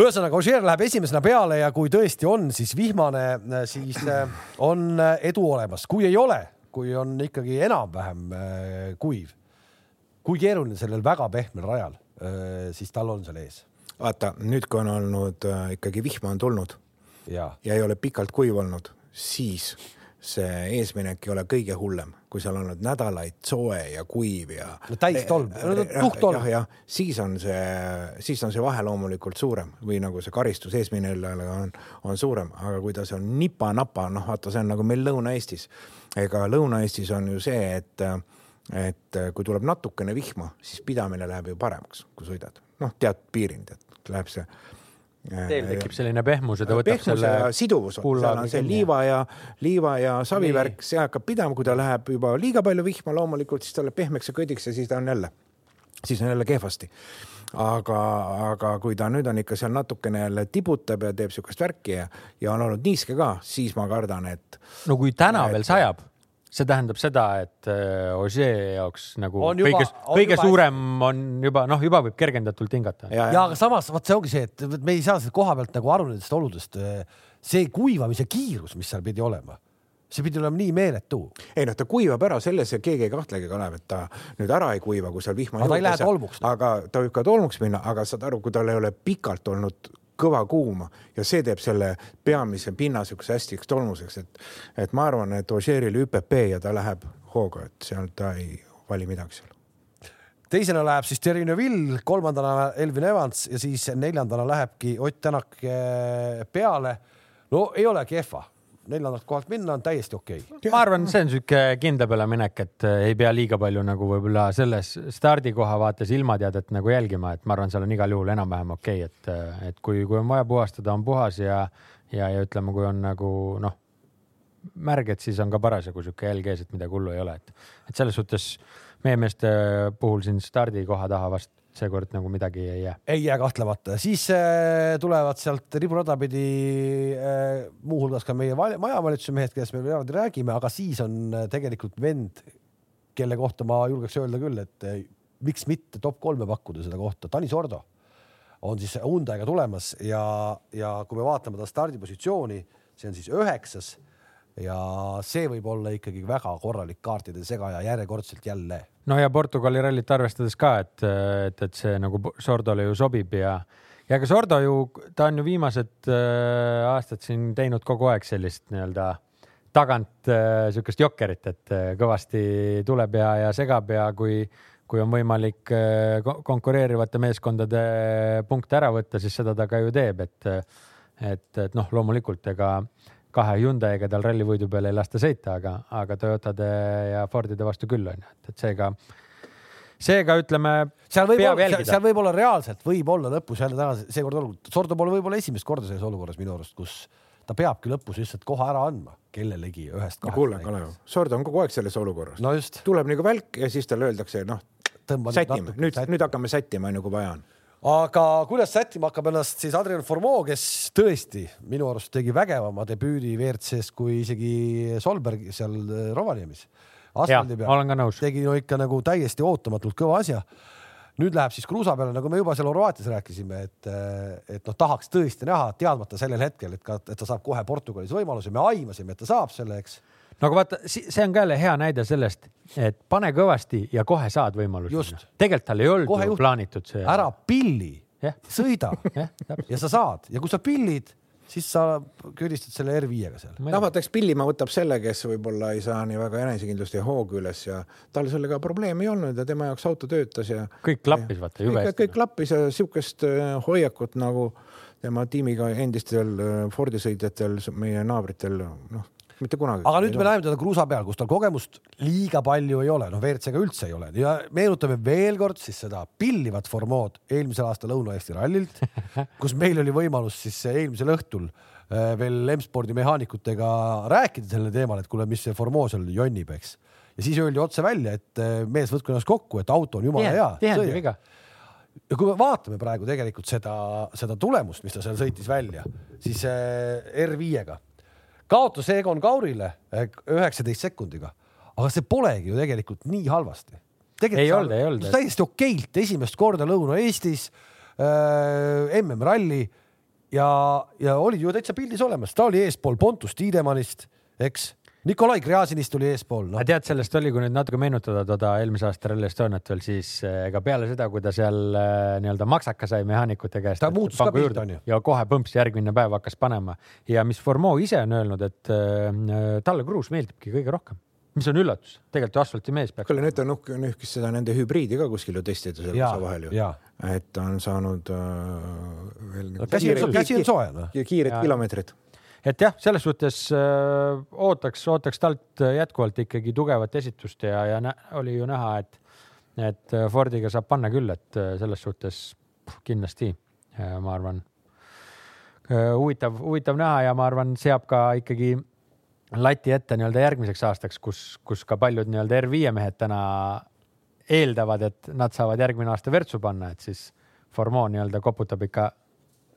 ühesõnaga, Ožeer läheb esimesena peale ja kui tõesti on, siis vihmane, siis äh, on äh, edu olemas, kui ei ole, kui on ikkagi enam-vähem äh, kuiv, kui keeruline sellel väga pehmel rajal, siis tal on seal ees. vaata nüüd, kui on olnud ikkagi vihma on tulnud ja, ja ei ole pikalt kuiv olnud, siis see eesminek ei ole kõige hullem, kui seal on olnud nädalaid soe ja kuiv ja. no täistolm, tuhktolm. jah, jah, siis on see, siis on see vahe loomulikult suurem või nagu see karistus eesminele on, on suurem, aga kui ta on nipa-napa, noh, vaata, see on nagu meil Lõuna-Eestis. ega Lõuna-Eestis on ju see, et, et kui tuleb natukene vihma, siis pidamine läheb ju paremaks, kui sõidad, noh, teatud piirini, tead, läheb see Teil tekib selline pehmus ja ta võtab pehmus selle. siduvus, seal on see liiva ja, liiva ja savivärk, see hakkab pidama, kui ta läheb juba liiga palju vihma, loomulikult siis ta läheb pehmeks ja kõdiks ja siis ta on jälle, siis on jälle kehvasti. aga, aga kui ta nüüd on ikka seal natukene jälle tibutab ja teeb siukest värki ja, ja on olnud niiske ka, siis ma kardan, et. no kui täna et, veel sajab see tähendab seda, et äh, Ožee jaoks nagu on juba, kõige, kõige juba... suurem on juba noh, juba võib kergendatult hingata. ja, ja aga samas vot see ongi see, et me ei saa koha pealt nagu aru nendest oludest. see kuivamise kiirus, mis seal pidi olema, see pidi olema nii meeletu. ei noh, ta kuivab ära, selles keegi ei kahtlegi, Kalev, et ta nüüd ära ei kuiva, kui seal vihma. aga ta ei lähe tolmuks. aga ta võib ka tolmuks minna, aga saad aru, kui tal ei ole pikalt olnud kõva kuuma ja see teeb selle peamise pinna niisuguse hästi tolmuseks, et, et ma arvan, et Ožeeril ÜPP ja ta läheb hooga, et seal ta ei vali midagi seal teisena läheb siis Terry Neville, kolmandana Elvin Evans ja siis neljandana lähebki Ott Tänak eh, peale. no ei ole kehva neljandalt kohalt minna on täiesti okei. Okay.. ma arvan, see on sihuke kindla peale minek, et äh, ei pea liiga palju nagu võib-olla selles stardikoha vaates ilmateadet nagu jälgima, et ma arvan, seal on igal juhul enam-vähem okei okay,, et, äh, et kui, kui on vaja puhastada, on puhas ja, ja, ja ütleme, kui on nagu noh, märg, et siis on ka parasjagu sihuke jälg ees, et midagi hullu ei ole, et, et selles suhtes meie meeste puhul siin stardikoha taha vast seekord nagu midagi ei jää. ei jää kahtlemata, siis äh, tulevad sealt riburada pidi äh, muuhulgas ka meie majavalitsuse mehed, kellest me eraldi räägime, aga siis on äh, tegelikult vend, kelle kohta ma julgeks öelda küll, et äh, miks mitte top kolme pakkuda seda kohta, Tanis Ordo on siis Hyundai'ga tulemas ja, ja kui me vaatame ta stardipositsiooni, see on siis üheksas ja see võib olla ikkagi väga korralik kaartide segaja järjekordselt jälle. no ja Portugali rallit arvestades ka, et, et, et see nagu Sordole ju sobib ja, ja ka Sordo ju, ta on ju viimased äh, aastad siin teinud kogu aeg sellist nii-öelda tagant äh, sihukest jokkerit, et äh, kõvasti tuleb ja, ja segab ja kui, kui on võimalik äh, konkureerivate meeskondade punkte ära võtta, siis seda ta ka ju teeb, et, et, et noh, loomulikult ega äh, kahe Hyundai'ga tal rallivõidu peale ei lasta sõita, aga, aga Toyotade ja Fordide vastu küll on ju, et, et seega, seega ütleme. seal võib olla, seal, seal võib olla reaalselt, võib olla lõpus jälle täna seekord olukord, Sordo pole võib-olla esimest korda selles olukorras minu arust, kus ta peabki lõpus lihtsalt koha ära andma kellelegi ühest kahest. kuule, Kalev, Sordo on kogu aeg selles olukorras no. tuleb nagu välk ja siis talle öeldakse, noh, sätime, nüüd, nüüd hakkame sättima, onju, kui vaja on aga kuidas sättima hakkab ennast siis Adrian Formeau, kes tõesti minu arust tegi vägevama debüüdi WRC-s kui isegi Solberg seal äh, Rovaniemis. ka nõus. tegi no ikka nagu täiesti ootamatult kõva asja. nüüd läheb siis kruusa peale, nagu me juba seal Horvaatias rääkisime, et, äh, et noh, tahaks tõesti näha, teadmata sellel hetkel, et ka, et ta saab kohe Portugalis võimaluse, me aimasime, et ta saab selle, eks no aga vaata, see on ka jälle hea näide sellest, et pane kõvasti ja kohe saad võimaluse. tegelikult tal ei olnud kohe ju plaanitud see. ära pilli yeah., sõida yeah, ja sa saad ja kui sa pillid, siis sa külistad selle R5-ga seal. vaata, eks Pillimaa võtab selle, kes võib-olla ei saa nii väga enesekindlust ja hoogu üles ja tal sellega probleemi ei olnud ja tema jaoks auto töötas ja. kõik klappis, vaata jube hästi. kõik klappis ja sihukest äh, hoiakut nagu tema tiimiga endistel äh, Fordi sõitjatel, meie naabritel, noh mitte kunagi. aga nüüd me näeme teda kruusa peal, kus tal kogemust liiga palju ei ole, noh, WRC-ga üldse ei ole ja meenutame veel kord siis seda pillivat formood eelmisel aastal Lõuna-Eesti rallilt, kus meil oli võimalus siis eelmisel õhtul äh, veel M-spordi mehaanikutega rääkida sellel teemal, et kuule, mis see formoo seal jonnib, eks. ja siis öeldi otse välja, et äh, mees, võtke ennast kokku, et auto on jumala hea. ja kui me vaatame praegu tegelikult seda, seda tulemust, mis ta seal sõitis välja, siis äh, R5-ga kaotas Egon Kaurile eh, üheksateist sekundiga, aga see polegi ju tegelikult nii halvasti. ei olnud, ei olnud. täiesti okeilt esimest korda Lõuna-Eestis äh, MM-ralli ja, ja olid ju täitsa pildis olemas, ta oli eespool Pontus Tiidemannist, eks Nikolai Gräzinist tuli eespool no.. tead, sellest oli, kui nüüd natuke meenutada toda eelmise aasta Rally Estoniat veel, siis eh, ega peale seda, kui ta seal eh, nii-öelda maksaka sai mehaanikute käest. ta muutus ka pilt onju. ja kohe põmps järgmine päev hakkas panema ja mis Formeau ise on öelnud, et äh, talle kruus meeldibki kõige rohkem mis on üllatus, tegelikult asfaltimees peaks. kuule, nüüd ta nuhk-, nühkis seda nende hübriidi ka kuskil ju testida seal kutsa vahel ju. et ta on saanud äh, veel no,. käsi, on soe noh. kiired kilomeetrid et jah, selles suhtes äh, ootaks, ootaks talt jätkuvalt ikkagi tugevat esitust ja, ja oli ju näha, et, et äh, Fordiga saab panna küll, et äh, selles suhtes puh, kindlasti ma arvan huvitav, huvitav näha ja ma arvan, seab ka ikkagi lati ette nii-öelda järgmiseks aastaks, kus, kus ka paljud nii-öelda R5 mehed täna eeldavad, et nad saavad järgmine aasta Virtsu panna, et siis Formeau nii-öelda koputab ikka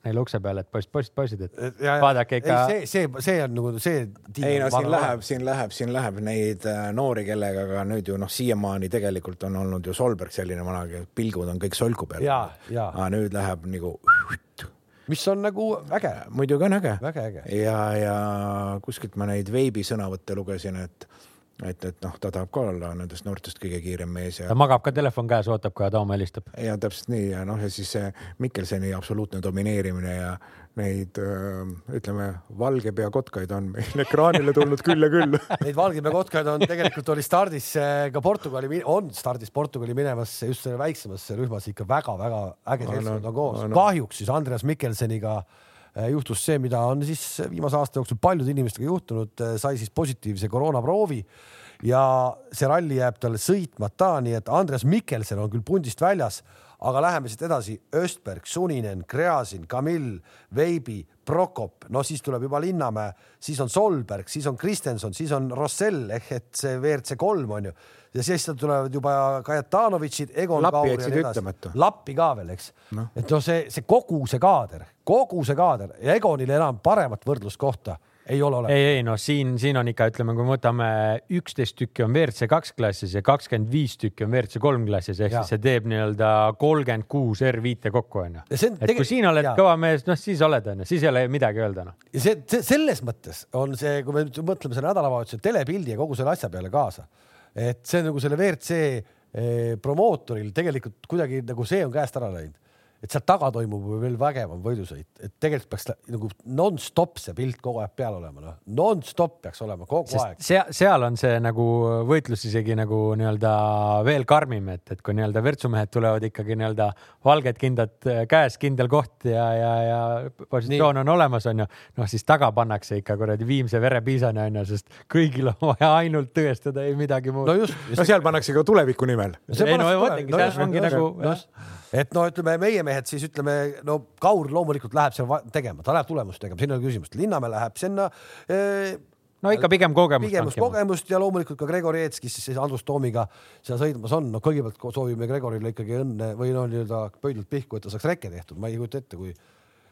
neile ukse peale, et poiss, poiss, poisid, et ja, vaadake ikka. see, see, see on nagu see. ei no siin läheb, siin läheb, siin läheb neid äh, noori, kellega ka nüüd ju noh, siiamaani tegelikult on olnud ju Solberg selline vana, pilgud on kõik solku peal. aga nüüd läheb nagu mis on nagu äge. muidugi on äge. ja, ja kuskilt ma neid veebisõnavõtte lugesin, et et, et noh, ta tahab ka olla nendest noortest kõige kiirem mees ja. ta magab ka telefon käes, ootab, kui Adamo helistab. ja täpselt nii ja noh, ja siis see Mikkelseni absoluutne domineerimine ja neid ütleme, valgepea kotkaid on meil ekraanile tulnud küll ja küll Neid valgepea kotkaid on tegelikult oli stardis ka Portugali, on stardis Portugali minemas just selle väiksemasse rühmas ikka väga-väga äge seltskond on koos. kahjuks siis Andreas Mikkelseniga äh, juhtus see, mida on siis viimase aasta jooksul paljude inimestega juhtunud, äh, sai siis positiivse koroonaproovi ja see ralli jääb talle sõitmata, nii et Andreas Mikkelsen on küll pundist väljas aga läheme siit edasi. Östberg, Suninen, Gräzin, Kamill, Veibi, Prokop, no siis tuleb juba Linnamäe, siis on Solberg, siis on Kristenson, siis on Rossell ehk et see WRC kolm on ju. Ja siis tulevad juba Kajatanovitšid, Egon Lappi jätsid ütlemata. Lappi ka veel, eks. No.. et noh, see, see kogu see kaader, kogu see kaader. Ja Egonil enam paremat võrdluskohta ei ole olemas. ei, ei noh, siin, siin on ikka, ütleme, kui me võtame üksteist tükki on WRC kaks klassis ja kakskümmend viis tükki on WRC kolm klassis ehk ja. siis see teeb nii-öelda kolmkümmend kuus R5-e kokku onju. et kui siin oled ja. kõva mees, noh siis oled onju, siis ei ole midagi öelda noh. ja see, see selles mõttes on see, kui me nüüd mõtleme selle nädalavahetuse telepildi ja kogu selle asja peale kaasa, et see nagu selle WRC eh, promootoril tegelikult kuidagi nagu see on käest ära läinud et seal taga toimub veel vägevam võidusõit, et tegelikult peaks nagu nonstop see pilt kogu aeg peal olema, noh, nonstop peaks olema kogu Sest aeg. seal, seal on see nagu võitlus isegi nagu nii-öelda veel karmim, et, et kui nii-öelda virtsumehed tulevad ikkagi nii-öelda valged kindad käes, kindel koht ja, ja, ja positsioon Nii. on olemas, onju. noh, siis taga pannakse ikka kuradi viimse verepiisani onju, sest kõigil on vaja ainult tõestada, ei midagi muud. no just, just. no seal pannakse ka tuleviku nimel. ei no vaatangi, seal ongi nagu. Et no ütleme, meie mehed siis ütleme, no Kaur loomulikult läheb seal tegema, ta läheb tulemust tegema, siin ei ole küsimust, Linnamäe läheb sinna eh, no ikka pigem kogemust. pigem kogemust ja loomulikult ka Gregor Jetskis siis Andrus Toomiga seal sõitmas on, no kõigepealt soovime Gregorile ikkagi õnne või no nii-öelda pöidlalt pihku, et ta saaks reke tehtud, ma ei kujuta ette, kui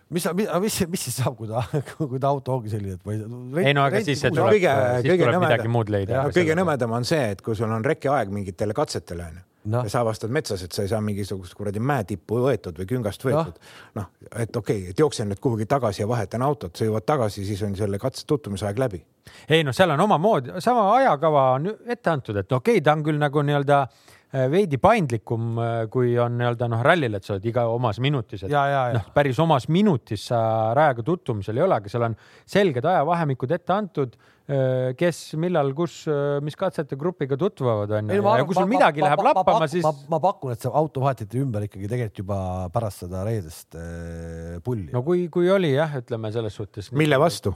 mis, mis, mis, mis siis saab, kui ta, kui ta auto ongi selline, et ma ei. ei no aga siis tuleb, kõige, siis tuleb midagi muud leida. kõige nõmedam on see, et kui sul on rekeaeg mingitele katsetele onju no. ja sa avastad metsas, et sa ei saa mingisugust kuradi mäetippu võetud või küngast võetud. noh, et okei okay,, et jooksen nüüd kuhugi tagasi ja vahetan autot, sa jõuad tagasi, siis on selle katse tutvumisaeg läbi. ei noh, seal on omamoodi, sama ajakava on ette antud, et okei okay,, ta on küll nagu nii-öelda äh, veidi paindlikum, äh, kui on nii-öelda noh, rallil, et sa oled iga omas minutis, et noh, päris omas minutis sa rajaga tutvumisel ei ole, aga seal on selged ajavahemikud ette antud kes, millal, kus, äh, mis katsete grupiga tutvuvad, onju. ja kui sul midagi ma, läheb ma, lappama, siis. ma pakun, et see auto vahetati ümber ikkagi tegelikult juba pärast seda reedest äh, pulli. no kui, kui oli jah, ütleme selles suhtes. mille vastu?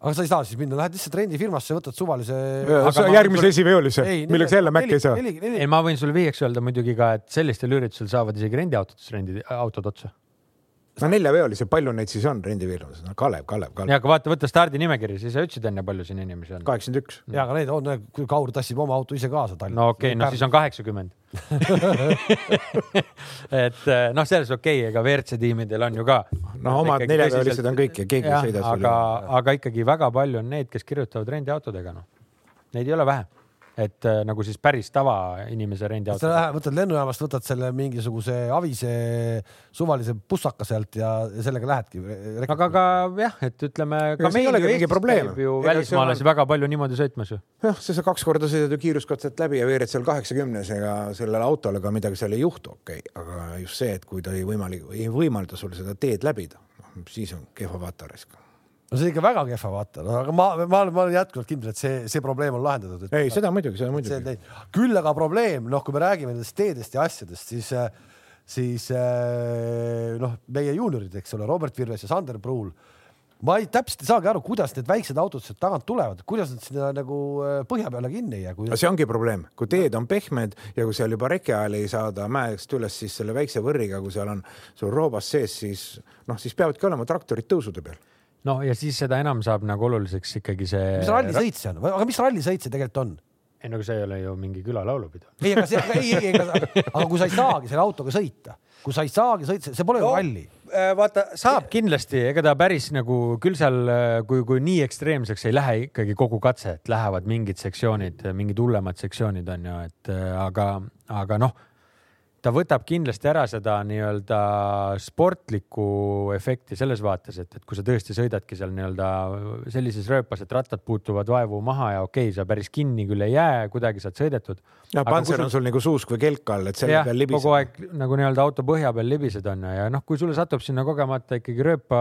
aga sa ei saa siis minna, lähed lihtsalt rendifirmasse, võtad suvalise. järgmise esiveolise, milleks jälle Maci ei saa. ei, ma võin sulle vihjeks öelda muidugi ka, et sellistel üritusel saavad isegi rendiautodes rendi, autod otsa no neljaveolisi, palju neid siis on rendifirmas? no Kalev, Kalev, Kalev. ja aga vaata, võta stardinimekiri, siis sa ütlesid enne, palju siin inimesi on. kaheksakümmend üks. ja aga neid on, kui Kaur tassib oma auto ise kaasa Tallinna. no okei okay,, no siis on kaheksakümmend et eh, noh, selles okei okay,, ega WRC tiimidel on ju ka. noh, omad neljaveolised on kõik ja keegi ei sõida. aga, aga ikkagi väga palju on neid, kes kirjutavad rendiautodega, noh. Neid ei ole vähe et äh, nagu siis päris tavainimese rendiauto. sa lähed, võtad lennujaamast, võtad selle mingisuguse avise suvalise bussaka sealt ja sellega lähedki. aga ka jah, et ütleme. ega see ei olegi mingi probleem. ju välismaalasi on... väga palju niimoodi sõitmas ju. jah, sa kaks korda sõidad ju kiiruskatset läbi ja veered seal kaheksakümnes, ega sellele autole ka midagi seal ei juhtu, okei okay., aga just see, et kui ta ei võimalik, ei võimalda sul seda teed läbida, noh siis on kehva vaata raisk no see on ikka väga kehva, vaata no,, aga ma, ma, ma olen jätkuvalt kindel, et see, see probleem on lahendatud. ei, seda muidugi, seda muidugi. küll aga probleem, noh, kui me räägime nendest teedest ja asjadest, siis, siis noh, meie juuniorid, eks ole, Robert Virves ja Sander Pruul ma ei, täpselt ei saagi aru, kuidas need väiksed autod sealt tagant tulevad, kuidas nad sinna nagu põhja peale kinni ei jää kui.... see ongi probleem, kui teed on pehmed ja kui seal juba reke ajal ei saada mäest üles, siis selle väikse võrriga, kui seal on sul roobas sees, siis noh, siis peavadki olema traktorid tõusude peal no ja siis seda enam saab nagu oluliseks ikkagi see. mis rallisõit see on, aga mis rallisõit see tegelikult on? ei no aga see ei ole ju mingi külalaulupidu. ei, aga see, ei, ei, aga, aga kui sa ei saagi selle autoga sõita, kui sa ei saagi sõita, see pole ju no, ralli. Äh, vaata, saab kindlasti, ega ta päris nagu küll seal, äh, kui, kui nii ekstreemseks ei lähe ikkagi kogu katse, et lähevad mingid sektsioonid, mingid hullemad sektsioonid on ju, et äh, aga, aga noh ta võtab kindlasti ära seda nii-öelda sportlikku efekti selles vaates, et, et kui sa tõesti sõidadki seal nii-öelda sellises rööpas, et rattad puutuvad vaevu maha ja okei okay,, sa päris kinni küll ei jää, kuidagi saad sõidetud. ja pantser on sul nagu suusk või kelk all, et selle jah, peal libiseb. kogu aeg nagu nii-öelda auto põhja peal libised on ju, ja noh, kui sulle satub sinna kogemata ikkagi rööpa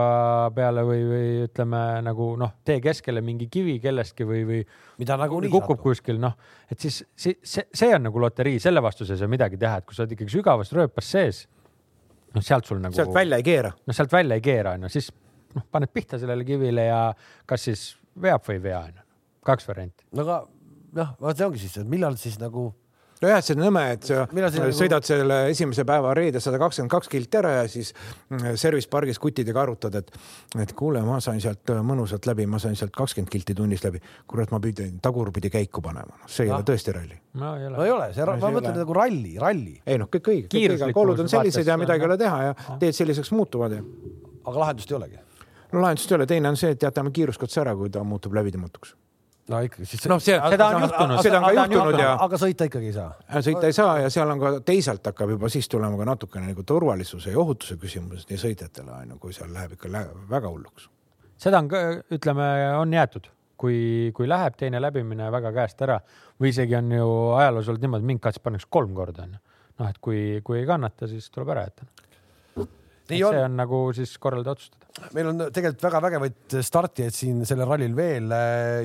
peale või, või ütleme nagu noh, tee keskele mingi kivi kellestki või, või mida nagunii kukub kuskil, noh, et siis see, see, see on nagu loterii, selle vastu sa ei saa midagi teha, et kui sa oled ikkagi sügavas rööpas sees, noh, sealt sul nagu. sealt välja ei keera. noh, sealt välja ei keera, onju, siis noh, paned pihta sellele kivile ja kas siis veab või ei vea, onju. kaks varianti. no aga noh, vot see ongi siis, et millal siis nagu nojah, see on nõme, et sa nagu- sõidad selle esimese päeva reede sada kakskümmend kaks kilti ära ja siis mm, service pargis kutidega arutad, et, et kuule, ma sain sealt mõnusalt läbi, ma sain sealt kakskümmend kilti tunnis läbi. kurat, ma pidin tagurpidi käiku panema, noh, see ei Ah. ole tõesti ralli. no ei ole no ei ole, see, ma mõtlen nagu ralli, ralli, ei noh, kõik õige, olud on sellised ja midagi ei ole teha ja teed selliseks muutuvad ja aga lahendust ei olegi. no lahendust ei ole, teine on see, et jätame kiiruskatse ära, kui ta muutub läbimatuks. No ikkagi siis. noh, see, Seda on juhtunud. seda on ka juhtunud ja aga sõita ikkagi ei saa. sõita ei saa ja seal on ka teisalt hakkab juba siis tulema ka natukene nagu turvalisuse ja ohutuse küsimused nii sõitjatele on ju, kui seal läheb ikka lä väga hulluks. seda on, ütleme, on jäetud, kui, kui läheb teine läbimine väga käest ära või isegi on ju ajaloos olnud niimoodi, mind katse pannakse kolm korda onju. noh, et kui, kui ei kannata, siis tuleb ära jätta. Nii see on, on nagu siis korraldada otsustada. meil on tegelikult väga vägevaid startijaid siin sellel rallil veel.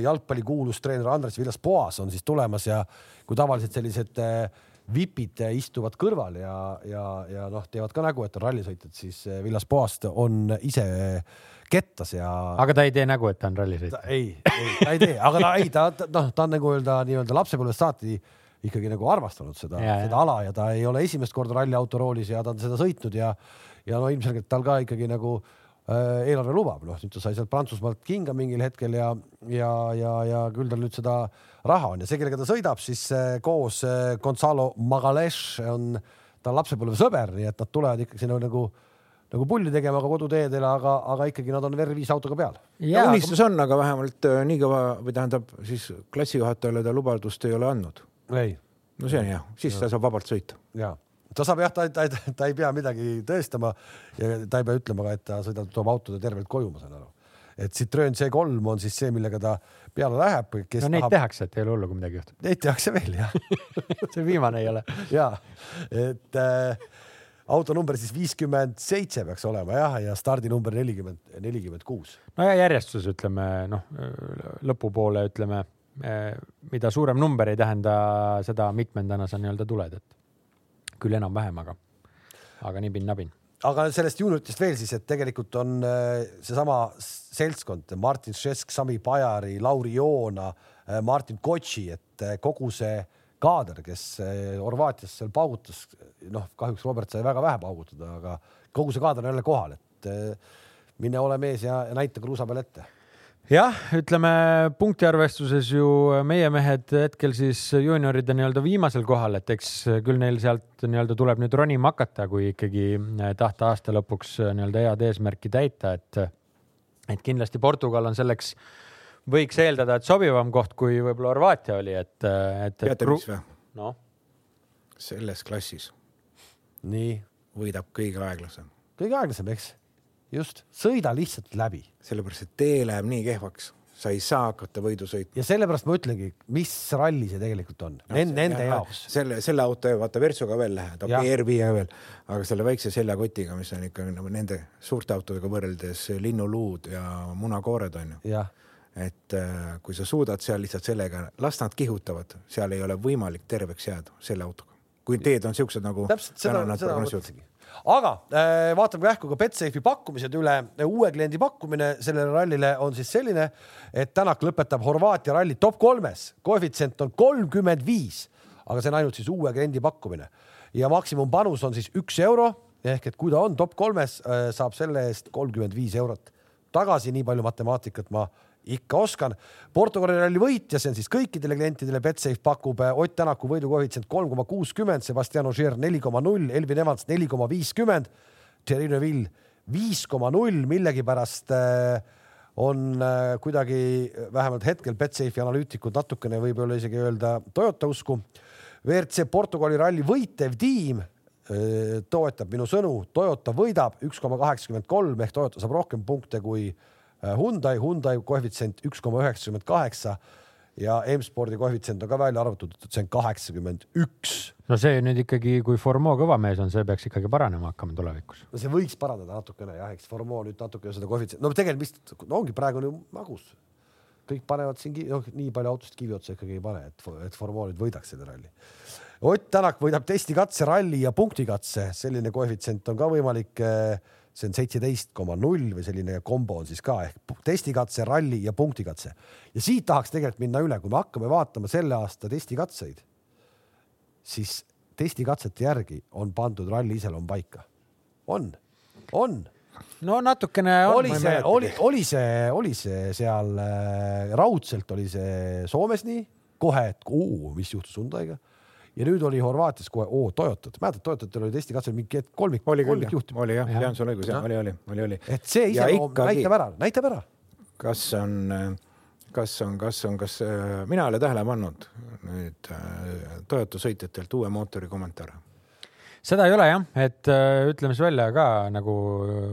jalgpallikuulus treener Andres Villas-Poas on siis tulemas ja kui tavaliselt sellised eh, vipid istuvad kõrval ja, ja, ja noh, teevad ka nägu, et on rallisõitjad, siis Villas-Poast on ise kettas ja. aga ta ei tee nägu, et ta on rallisõitja. ei, ei, ta ei tee, aga ta ei, ta, noh, ta on nagu öelda nii-öelda lapsepõlvest saati ikkagi nagu armastanud seda, seda ala ja ta ei ole esimest korda ralliauto roolis ja ta on seda sõitnud ja, ja no ilmselgelt tal ka ikkagi nagu äh, eelarve lubab, noh nüüd ta sai sealt Prantsusmaalt kinga mingil hetkel ja, ja, ja, ja küll tal nüüd seda raha on ja see, kellega ta sõidab siis äh, koos äh, Gonzalo Magalhaes on ta lapsepõlvesõber, nii et nad tulevad ikkagi sinna nagu nagu pulli tegema ka koduteedele, aga, aga ikkagi nad on VR5 autoga peal. ja unistus on, aga vähemalt äh, nii kõva või tähendab siis klassijuhatajale ta lubadust ei ole andnud. ei. no see on hea, siis ta saab vabalt sõita. ja ta saab jah, ta, ta, ta, ta ei pea midagi tõestama ja ta ei pea ütlema ka, et ta sõidab, toob autode tervelt koju, ma saan aru. et Citroen C3 on siis see, millega ta peale läheb. no neid tahab... tehakse, et ei ole hullu, kui midagi juhtub. Neid tehakse veel jah see viimane ei ole. ja, et äh, autonumber siis viiskümmend seitse peaks olema jah, ja stardinumber nelikümmend, nelikümmend kuus. no ja järjestus ütleme noh, lõpupoole ütleme, mida suurem number ei tähenda seda, mitmendana sa nii-öelda tuled, et küll enam-vähem, aga, aga nibin-nabin aga sellest juunitest veel siis, et tegelikult on seesama seltskond Martin Šesk, Sami Pajari, Lauri Joona, Martin Kotši, et kogu see kaader, kes Horvaatias seal paugutas, noh, kahjuks Robert sai väga vähe paugutada, aga kogu see kaader on jälle kohal, et mine ole mees ja näita kruusa peal ette jah, ütleme punktiarvestuses ju meie mehed hetkel siis juunioride nii-öelda viimasel kohal, et eks küll neil sealt nii-öelda tuleb nüüd ronima hakata, kui ikkagi tahta aasta lõpuks nii-öelda head eesmärki täita, et et kindlasti Portugal on selleks, võiks eeldada, et sobivam koht, kui võib-olla Horvaatia oli, et, et. teate, mis või? noh. selles klassis. nii. võidab kõige aeglasem. kõige aeglasem, eks just, sõida lihtsalt läbi. sellepärast, et tee läheb nii kehvaks, sa ei saa hakata võidu sõitma. ja sellepärast ma ütlengi, mis ralli see tegelikult on no, nende, nende ja, jaoks. selle, selle auto, vaata Versoga veel okay, R5 veel, aga selle väikse seljakotiga, mis on ikka nagu nende suurte autodega võrreldes linnuluud ja munakoored on ju. et äh, kui sa suudad seal lihtsalt sellega, las nad kihutavad, seal ei ole võimalik terveks jääda selle autoga. kui teed on siuksed nagu. täpselt seda, seda ma mõtlesingi aga äh, vaatame kähku ka Betsafe'i pakkumised üle. uue kliendi pakkumine sellele rallile on siis selline, et Tänak lõpetab Horvaatia ralli top kolmes, koefitsient on kolmkümmend viis, aga see on ainult siis uue kliendi pakkumine. Ja maksimumpanus on siis üks euro ehk et kui ta on top kolmes, saab selle eest kolmkümmend viis eurot tagasi, nii palju matemaatikat ma ikka oskan. Portugali ralli võitja, see on siis kõikidele klientidele, Betsafe pakub Ott Tänaku võidukoefitsient kolm koma kuuskümmend, Sebastian Ogier neli koma null, Elvin Evans neli koma viiskümmend, Thierry Neuville viis koma null, millegipärast on kuidagi vähemalt hetkel Betsafe'i analüütikud natukene võib-olla isegi öelda Toyota usku. WRC Portugali ralli võitev tiim toetab minu sõnu, Toyota võidab üks koma kaheksakümmend kolm ehk Toyota saab rohkem punkte kui äh, Hyundai, Hyundai koefitsient üks koma üheksakümmend kaheksa ja M-spordi koefitsient on ka välja arvatud, et see on kaheksakümmend üks. no see nüüd ikkagi, kui Formeau kõva mees on, see peaks ikkagi paranema hakkama tulevikus. no see võiks paraneda natukene jah, eks Formeau nüüd natuke seda koefitsient, no tegelikult vist no ongi praegu on ju magus. kõik panevad siin, noh, nii palju autost kivi otsa ikkagi ei pane, et, et Formeau nüüd võidaks selle ralli. Ott Tänak võidab testikatse, ralli ja punktikatse, selline koefitsient on ka võimalik äh, see on seitseteist koma null või selline kombo on siis ka ehk testikatse, ralli ja punktikatse. ja siit tahaks tegelikult minna üle, kui me hakkame vaatama selle aasta testikatseid, siis testikatsete järgi on pandud ralli iseloom paika. on, on. no natukene on. oli see, oli, oli see, oli see seal äh, raudselt oli see Soomes nii kohe, et uu, mis juhtus Hyundai'ga ja nüüd oli Horvaatias kohe, oo, Toyotat, mäletad, Toyotatel oli testikatsel mingi kolmik, kolmik juhti. oli jah, jah, sul õigus, jah, oli, oli, oli, oli. et see iseloom ikkagi... näitab ära, näitab ära. kas on, kas on, kas on, kas mina ei ole tähele pannud nüüd äh, Toyota sõitjatelt uue mootori kommentaare? seda ei ole jah, et äh, ütleme siis välja ka nagu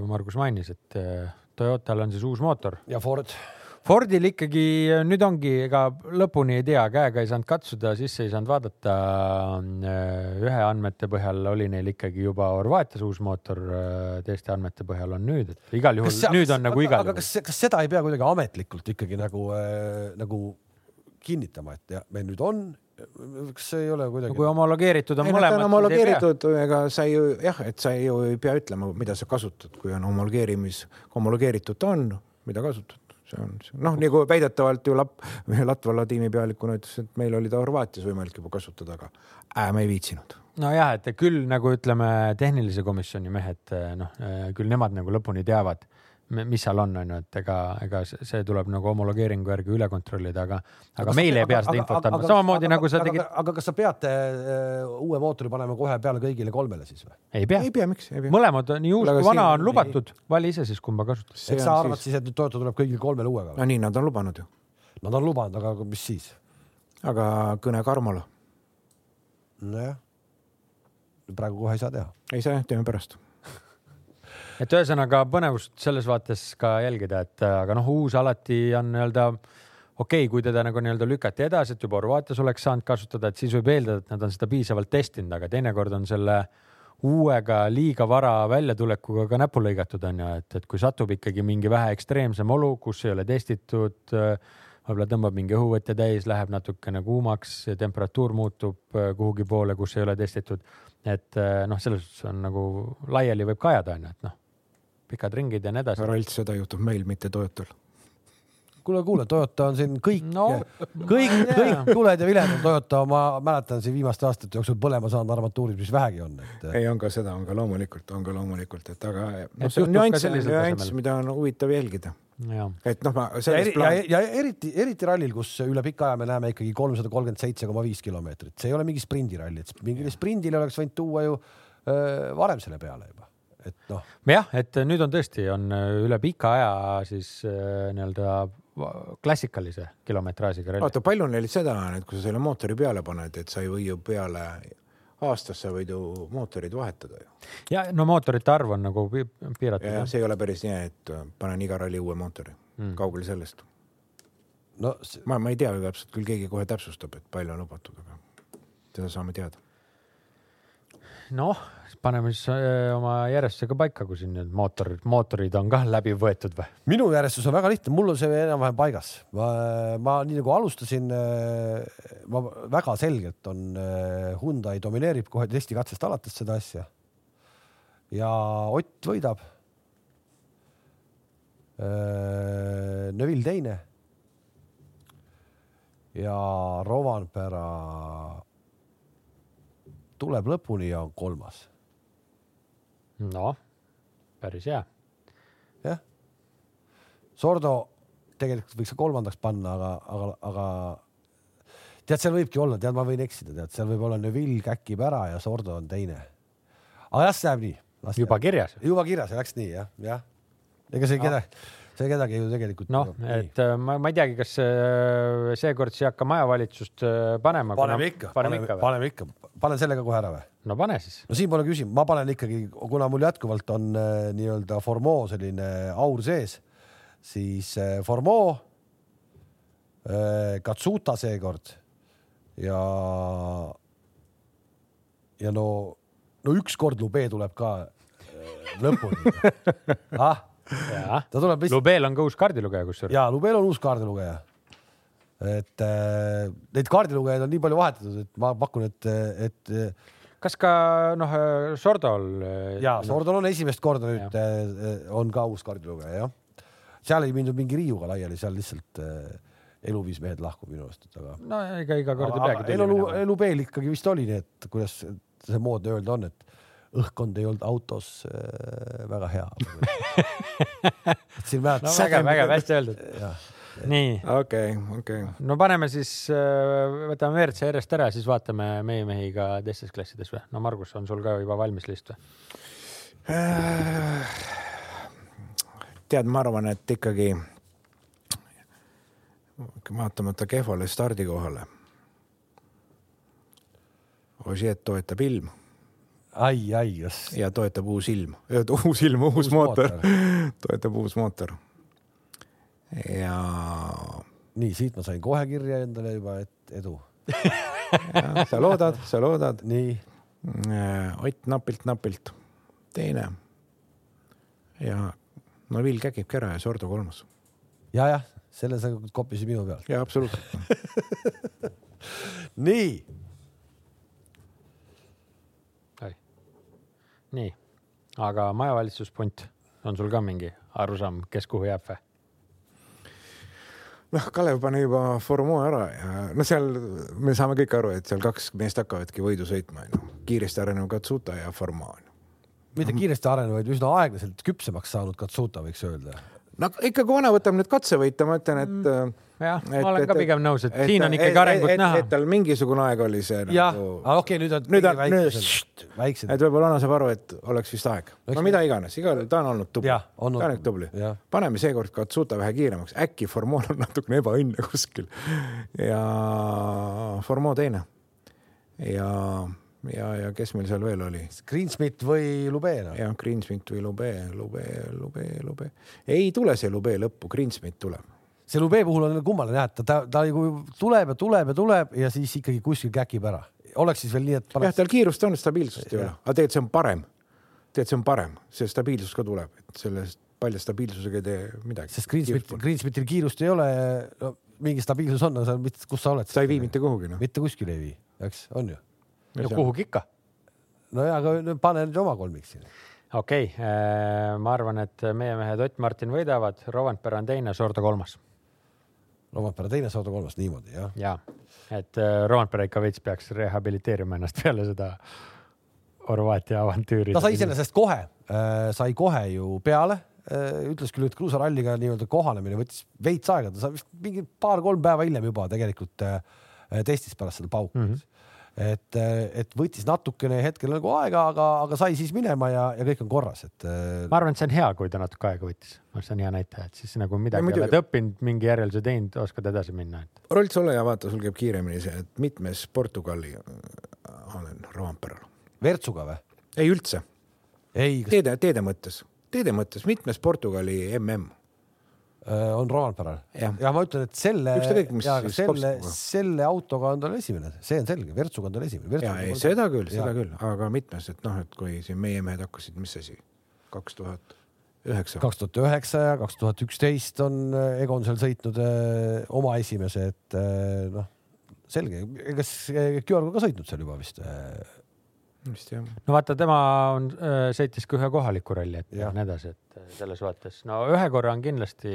Margus mainis, et äh, Toyotal on siis uus mootor. ja Ford Fordil ikkagi nüüd ongi, ega lõpuni ei tea, käega ei saanud katsuda, sisse ei saanud vaadata. ühe andmete põhjal oli neil ikkagi juba Horvaatias uus mootor, teiste andmete põhjal on nüüd, et igal juhul see, nüüd on nagu igal juhul. aga kas, kas seda ei pea kuidagi ametlikult ikkagi nagu äh,, nagu kinnitama, et ja, meil nüüd on kas see ei ole kuidagi no,? kui homologeeritud on mõlemad. homologeeritud, ega sa ju jah, et sa ju ei pea ütlema, mida sa kasutad, kui on homologeerimis, homologeeritud ta on, mida kasutad see on noh, nagu väidetavalt ju Lapp, Latvala tiimipealikuna ütles, et meil oli ta Horvaatias võimalik juba kasutada, aga äh, me ei viitsinud. nojah, et küll nagu ütleme, tehnilise komisjoni mehed, noh, küll nemad nagu lõpuni teavad mis seal on, on ju, et ega, ega see tuleb nagu homologeeringu järgi üle kontrollida, aga, aga meile ei pea seda infot andma, samamoodi aga, nagu sa tegid. aga kas sa peate uh, uue mootori panema kohe peale kõigile kolmele siis või? ei pea, ei pea, miks? mõlemad, nii uus kui vana on lubatud, vali ise siis, kumba kasutad. eks sa arvad siis, et nüüd Toyota tuleb kõigile kolmele uuega? no nii nad on lubanud ju. Nad on lubanud, aga mis siis? aga kõne Karmole. nojah, praegu kohe ei saa teha. ei saa jah, teeme pärast et ühesõnaga põnevust selles vaates ka jälgida, et aga noh, uus alati on nii-öelda okei okay,, kui teda nagu nii-öelda lükati edasi, et juba Horvaatias oleks saanud kasutada, et siis võib eeldada, et nad on seda piisavalt testinud, aga teinekord on selle uuega liiga vara väljatulekuga ka näppu lõigatud, on ju, et, et kui satub ikkagi mingi vähe ekstreemsem olu, kus ei ole testitud, võib-olla tõmbab mingi õhuvõtja täis, läheb natukene kuumaks, temperatuur muutub kuhugi poole, kus ei ole testitud. et noh, selles suhtes on nagu laiali võib ka ajada, on ju, et noh, pikad ringid ja nii edasi. Ralt, seda juhtub meil, mitte Toyotal. Kuule, kuule, Toyota on siin kõik no,, kõik, kõik tuled ja viled on Toyota, ma mäletan siin viimaste aastate jooksul põlema saanud armatuurid, mis vähegi on et.... ei, on ka seda, on ka loomulikult, on ka loomulikult, et aga no, see on nüanss, nüanss, mida on huvitav jälgida. et noh, ma ja, eri, plaan... ja, ja eriti, eriti rallil, kus üle pika aja me näeme ikkagi kolmsada kolmkümmend seitse koma viis kilomeetrit, see ei ole mingi sprindiralli, et mingile sprindile oleks võinud tuua ju öö, varem selle peale juba et noh. jah, et nüüd on tõesti, on äh, üle pika aja siis äh, nii-öelda klassikalise kilometraažiga ralli. vaata, palju neil seda on, et kui sa selle mootori peale paned, et sa ei või ju peale aastas sa võid ju mootorid vahetada ju. ja no mootorite arv on nagu piiratud. see ei ole päris nii, et äh, panen iga ralli uue mootori mm., kaugel sellest. no see... ma, ma ei tea täpselt, küll keegi kohe täpsustab, et palju on lubatud, aga seda saame teada. noh paneme siis äh, oma järjestuse ka paika, kui siin need mootorid, mootorid on ka läbi võetud või? minu järjestus on väga lihtne, mul on see enam-vähem paigas. ma, ma nii nagu alustasin, äh, ma väga selgelt on äh, Hyundai domineerib kohe testikatsest alates seda asja. ja Ott võidab. Neville teine. ja Rovanpera tuleb lõpuni ja on kolmas noh, päris hea. jah. Sordo tegelikult võiks kolmandaks panna, aga, aga, aga tead, seal võibki olla, tead, ma võin eksida, tead, seal võib olla Neville käkib ära ja Sordo on teine. aga las läheb nii. juba kirjas? juba kirjas ja läks nii jah, jah. ega see keda, see kedagi ju tegelikult. noh, et äh, ma, ma ei teagi, kas äh, seekord siia hakka majavalitsust äh, panema. paneme ikka, paneme ikka, paneme ikka, panen selle ka kohe ära või? no pane siis. no siin pole küsimust, ma panen ikkagi, kuna mul jätkuvalt on nii-öelda Formeau selline aur sees, siis Formeau Katsuta seekord ja, ja no, no ükskord Lube tuleb ka lõpuni ah, ta tuleb lihtsalt. Lubel on ka uus kaardilugeja kusjuures. ja Lubel on uus kaardilugeja. et äh, neid kaardilugejaid on nii palju vahetatud, et ma pakun, et, et. kas ka noh, Sordol? ja Sordol on esimest korda nüüd ja. Äh, on ka uus kaardilugeja jah. seal ei mindud mingi riiuga laiali, seal lihtsalt äh, eluviis mehed lahkub minu arust, et aga. no ega iga kord ei peagi. elu, elupeel ikkagi vist oli nii, et kuidas see moodne öelda on, et õhkkond ei olnud autos äh, väga hea siin mäletad no,. vägev, vägev, hästi öeldud. nii. okei okei no paneme siis, äh, võtame WRC järjest ära, siis vaatame meie mehi ka teistes klassides või? no Margus, on sul ka juba valmis list või? tead, ma arvan, et ikkagi vaatamata kehvale stardikohale. Ožeet toetab ilm ai, ai, kas. ja toetab uus ilm, uus ilm, uus, uus mootor, mootor. toetab uus mootor. ja. nii, siit ma sain kohe kirja endale juba, et edu sa loodad, sa loodad. nii. Äh, Ott napilt-napilt, teine. ja no Vill kägibki ära ja Sordo kolmas ja,. jajah, selle sa koppisid minu pealt. jaa, absoluutselt nii nii, aga majavalitsuspunt, on sul ka mingi arusaam, kes kuhu jääb või? noh, Kalev pani juba Formeau ära ja no seal me saame kõik aru, et seal kaks meest hakkavadki võidu sõitma, onju. kiiresti arenev Katsuta ja Formeau. mitte kiiresti arenev, vaid üsna aeglaselt küpsemaks saanud Katsuta, võiks öelda no ikka, kui vana võtab nüüd katsevõite, ma ütlen, et mm.. jah, ma olen ka pigem nõus, et siin on ikkagi arengut näha. et tal mingisugune aeg oli see. jah nagu..., aga okei okay,, nüüd on. nüüd on, nüüd, väiksed. et võib-olla vana saab aru, et oleks vist aeg. no mida iganes, igal juhul ta on olnud tubli. ta on olnud tubli. paneme seekord Katsuta vähe kiiremaks, äkki Formoon on natukene ebaõnne kuskil. ja Formoo teine. ja ja, ja kes meil seal veel oli? Greensmit või Lube no?? jah, Greensmit või Lube, Lube, Lube, Lube. ei tule see Lube lõppu, Greensmit tuleb. see Lube puhul on kummaline jah, et ta, ta, nagu tuleb ja tuleb ja tuleb ja siis ikkagi kuskil käkib ära. oleks siis veel nii, et paneks.... jah, tal kiirust on, stabiilsust ei ole, aga tegelikult see on parem. tegelikult see on parem, see stabiilsus ka tuleb, et sellest palja stabiilsusega ei tee midagi. sest Greensmit, Greensmitil kiirust ei ole no,, mingi stabiilsus on, aga kus sa oled? sa ei vii mitte kuhugi noh. mitte kuskile ei vii, eks, on ju no kuhugi ikka. no ja, aga pane nüüd oma kolmik sinna. okei okay,, äh, ma arvan, et meie mehed Ott Martin võidavad, Rovanpera on teine, Sordo kolmas. Rovanpera teine, Sordo kolmas, niimoodi jah? ja, et äh, Rovanpera ikka veits peaks rehabiliteerima ennast peale seda Horvaatia avantüüri. ta sai iseenesest kohe äh,, sai kohe ju peale ütles küll, et kruusaralliga nii-öelda kohanemine võttis veits aega, ta sai vist mingi paar-kolm päeva hiljem juba tegelikult testis pärast seda pauku mm. -hmm et, et võttis natukene hetkel nagu aega, aga, aga sai siis minema ja, ja kõik on korras, et. ma arvan, et see on hea, kui ta natuke aega võttis, see on hea näitaja, et siis nagu midagi oled õppinud, mingi järelduse teinud, oskad edasi minna et.... Rolls ole ja vaata, sul käib kiiremini see, et mitmes Portugali äh, olen Roomperal. Virtsuga või? ei üldse. ei kas.... teede, teede mõttes, teede mõttes, mitmes Portugali mm Äh, on Romanperal. ja ma ütlen, et selle, selle, selle autoga on tal esimene, see on selge, Virtsuga on tal esimene. ja ei, seda küll, seda küll, aga mitmes, et noh, et kui siin meie mehed hakkasid, mis asi, kaks tuhat üheksa. kaks tuhat üheksa ja kaks tuhat üksteist on äh, Egon seal sõitnud äh, oma esimese, et äh, noh, selge, kas Georg on ka sõitnud seal juba vist jah. No vaata, tema on, äh, sõitis ka ühe kohaliku ralli ette ja nii edasi, et äh, selles vaates, no ühe korra on kindlasti,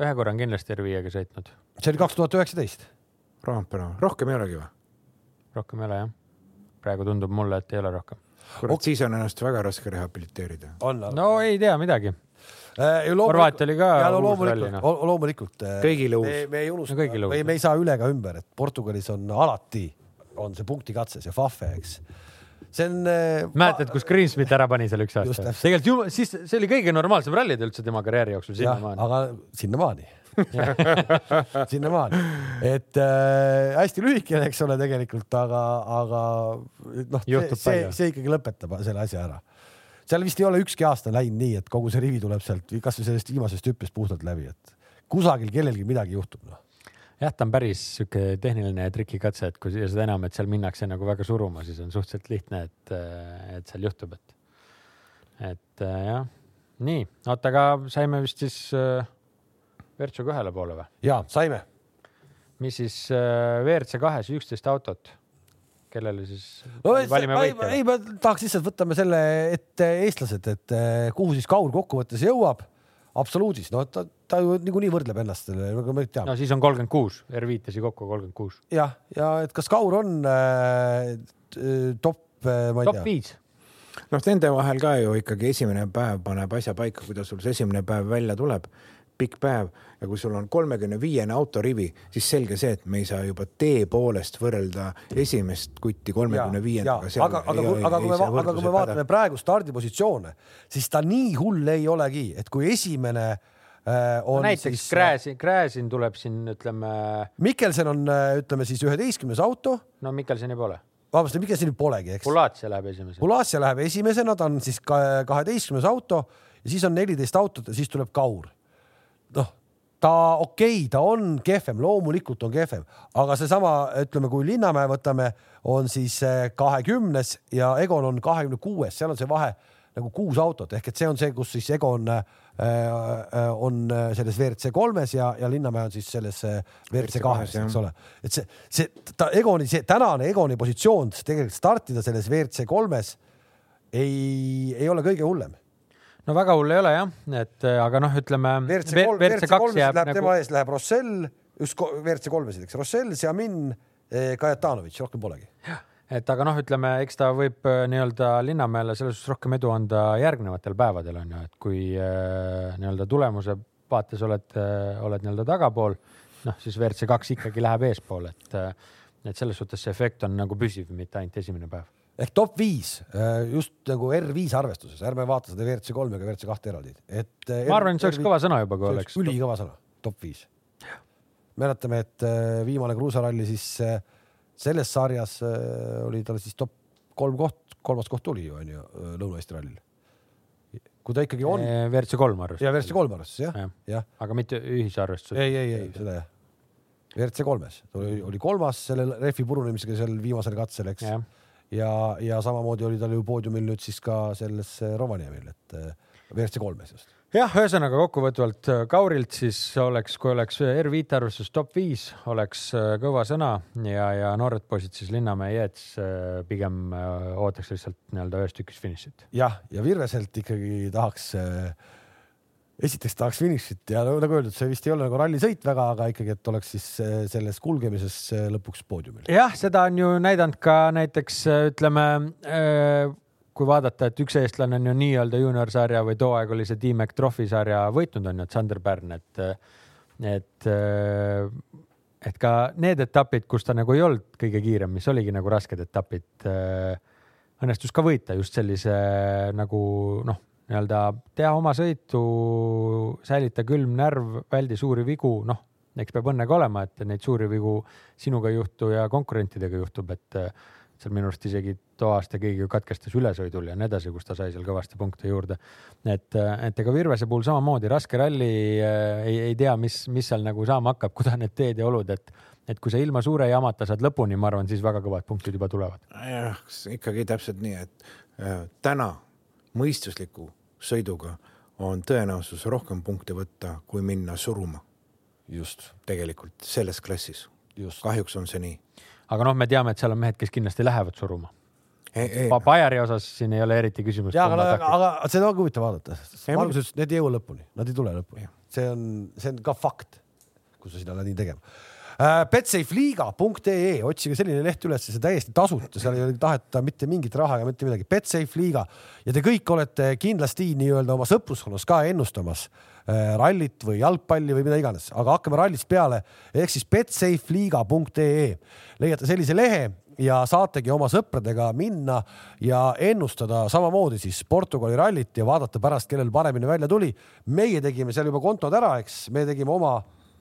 ühe korra on kindlasti R5-ga sõitnud. see oli kaks tuhat üheksateist. Raampere, rohkem ei olegi või? rohkem ei ole jah. praegu tundub mulle, et ei ole rohkem. kurat okay., siis on ennast väga raske rehabiliteerida. no ei tea midagi äh, Horvaatia oli ka ja, no, loomulikult, no. loomulikult. kõigile uus. me, me ei unusta no,, me ei saa üle ega ümber, et Portugalis on alati on see punktikatse, see Fafe, eks. see on. äh, mäletad, kus Greensmith ära pani seal üks aasta? tegelikult ju siis see oli kõige normaalsem rallide üldse tema karjääri jooksul sinnamaani. aga sinnamaani sinnamaani, et äh, hästi lühikene, eks ole, tegelikult, aga, aga noh, see, see, see ikkagi lõpetab selle asja ära. seal vist ei ole ükski aasta läinud nii, et kogu see rivi tuleb sealt kasvõi sellest viimasest hüppest puhtalt läbi, et kusagil kellelgi midagi juhtub, noh. jah, ta on päris sihuke tehniline trikikatse, et kui ja seda enam, et seal minnakse nagu väga suruma, siis on suhteliselt lihtne, et, et seal juhtub, et, et äh, jah, nii, oota, aga saime vist siis äh, Virtsuga ühele poole või? ja saime, mis siis äh, WRC kahes üksteist autot, kellele siis no valime võitja? ei, ma tahaks lihtsalt võtame selle ette eestlased, et eh, kuhu siis Kaur kokkuvõttes jõuab? Absoluudis, no ta, ta ju niikuinii võrdleb ennast, nagu me teame. No siis on kolmkümmend kuus, R5-tasi kokku kolmkümmend kuus. jah, ja et kas Kaur on äh, top, ma ei top tea, viis, noh, nende vahel ka ju ikkagi esimene päev paneb asja paika, kuidas sul see esimene päev välja tuleb, pikk päev. Ja kui sul on kolmekümne viiene autorivi, siis selge see, et me ei saa juba tee poolest võrrelda esimest kutti kolmekümne viiendaga. aga, aga, aga kui me, aga kui me vaatame praegu stardipositsioone, siis ta nii hull ei olegi, et kui esimene äh, on no näiteks siis Gräzin, Gräzin tuleb siin, ütleme, Mikkelsen on, ütleme siis üheteistkümnes auto, no Mikkelsoni pole, vabandust, Mikkelsenil polegi, eks. Pulaatsia läheb esimesena. Pulasia läheb esimesena, ta on siis ka kaheteistkümnes auto ja siis on neliteist autot ja siis tuleb Kaur. noh, ta okei okay,, ta on kehvem, loomulikult on kehvem, aga seesama, ütleme, kui Linnamäe võtame, on siis kahekümnes ja Egon on kahekümne kuues, seal on see vahe nagu kuus autot ehk et see on see, kus siis Egon äh, äh, on selles WRC kolmes ja, ja Linnamäe on siis selles äh, WRC kahes, eks ole. et see, see ta Egoni, see tänane Egoni positsioon tegelikult startida selles WRC kolmes ei, ei ole kõige hullem. no väga hull ei ole jah, et äh, aga noh, ütleme WRC kolm, WRC kolmes läheb nagu tema ees läheb Rossell, just WRC kolmesid, eks, Rossell, Xiamin, Kajatanovitš, rohkem polegi. Et aga noh, ütleme, eks ta võib äh, nii-öelda Linnamäele selles suhtes rohkem edu anda järgnevatel päevadel on ju, et kui äh, nii-öelda tulemuse vaates oled, oled nii-öelda tagapool, noh siis WRC kaks ikkagi läheb eespoole, et äh, et selles suhtes see efekt on nagu püsiv, mitte ainult esimene päev. ehk top viis just nagu R5 arvestuses, ärme vaata seda WRC kolme ega WRC kahte eraldi, et. ma arvan, et see oleks kõva sõna juba, kui oleks ülikõva sõna, top viis. mäletame, et äh, viimane kruusaralli siis äh, selles sarjas äh, oli tal siis top kolm koht, kolmas koht tuli ju onju äh, Lõuna-Eesti rallil. kui ta ikkagi on WRC kolm arvestus. ja WRC kolm arvestus jah, jah, jah, aga mitte ühisarvestus. ei, ei, ei seda jah. WRC kolmes, oli, oli kolmas selle rehvi purunemisega seal viimasel katsel, eks. ja, ja samamoodi oli tal ju poodiumil nüüd siis ka selles äh, Rovaniemil, et äh, WRC kolmes just. jah, ühesõnaga kokkuvõtvalt äh, Kaurilt siis oleks, kui oleks R5 arvestus top viis, oleks äh, kõva sõna ja, ja noored poisid siis Linnamäe Jets äh, pigem äh, ootaks lihtsalt nii-öelda ühes tükis finišit. jah, ja Virveselt ikkagi tahaks äh, esiteks tahaks finišit ja no, nagu öeldud, see vist ei ole nagu rallisõit väga, aga ikkagi, et oleks siis äh, selles kulgemises äh, lõpuks poodiumil. jah, seda on ju näidanud ka näiteks äh, ütleme, kui vaadata, et üks eestlane on ju nii-öelda juuniorsarja või too aeg oli see T-Mac Trophy sarja võitnud on ju, et Sander Pärn, et, et, et ka need etapid, kus ta nagu ei olnud kõige kiirem, mis oligi nagu rasked etapid, õnnestus ka võita just sellise nagu noh, nii-öelda teha oma sõitu, säilita külm närv, väldi suuri vigu, noh, eks peab õnne ka olema, et neid suuri vigu sinuga ei juhtu ja konkurentidega juhtub, et seal minu arust isegi too aasta keegi katkestas ülesõidul ja nii edasi, kus ta sai seal kõvasti punkte juurde. et, et ega Virvese puhul samamoodi raske ralli äh, ei, ei tea, mis, mis seal nagu saama hakkab, kuidas need teed ja olud, et et kui sa ilma suure jamata saad lõpuni, ma arvan, siis väga kõvad punktid juba tulevad. jah, ikkagi täpselt nii, et äh, täna mõistusliku sõiduga on tõenäosus rohkem punkte võtta, kui minna suruma just, tegelikult selles klassis. just. kahjuks on see nii. Aga noh, me teame, et seal on mehed, kes kindlasti lähevad suruma. Bajari osas siin ei ole eriti küsimust. ja aga, aga seda ongi huvitav vaadata. Ei, alguses need ei jõua lõpuni, nad ei tule lõpuni see on, see on ka fakt, kui sa sinna lähed nii tegema uh,. Betsafeliiga.ee, otsige selline leht üles, see täiesti tasuta, seal ei ole taheta mitte mingit raha ega mitte midagi. Betsafe liiga ja te kõik olete kindlasti nii-öelda oma sõpruskonnas ka ennustamas uh, rallit või jalgpalli või mida iganes, aga hakkame rallist peale ehk siis betsafeliiga.ee leiate sellise lehe ja saategi oma sõpradega minna ja ennustada samamoodi siis Portugali rallit ja vaadata pärast, kellel paremini välja tuli. meie tegime seal juba kontod ära, eks, me tegime oma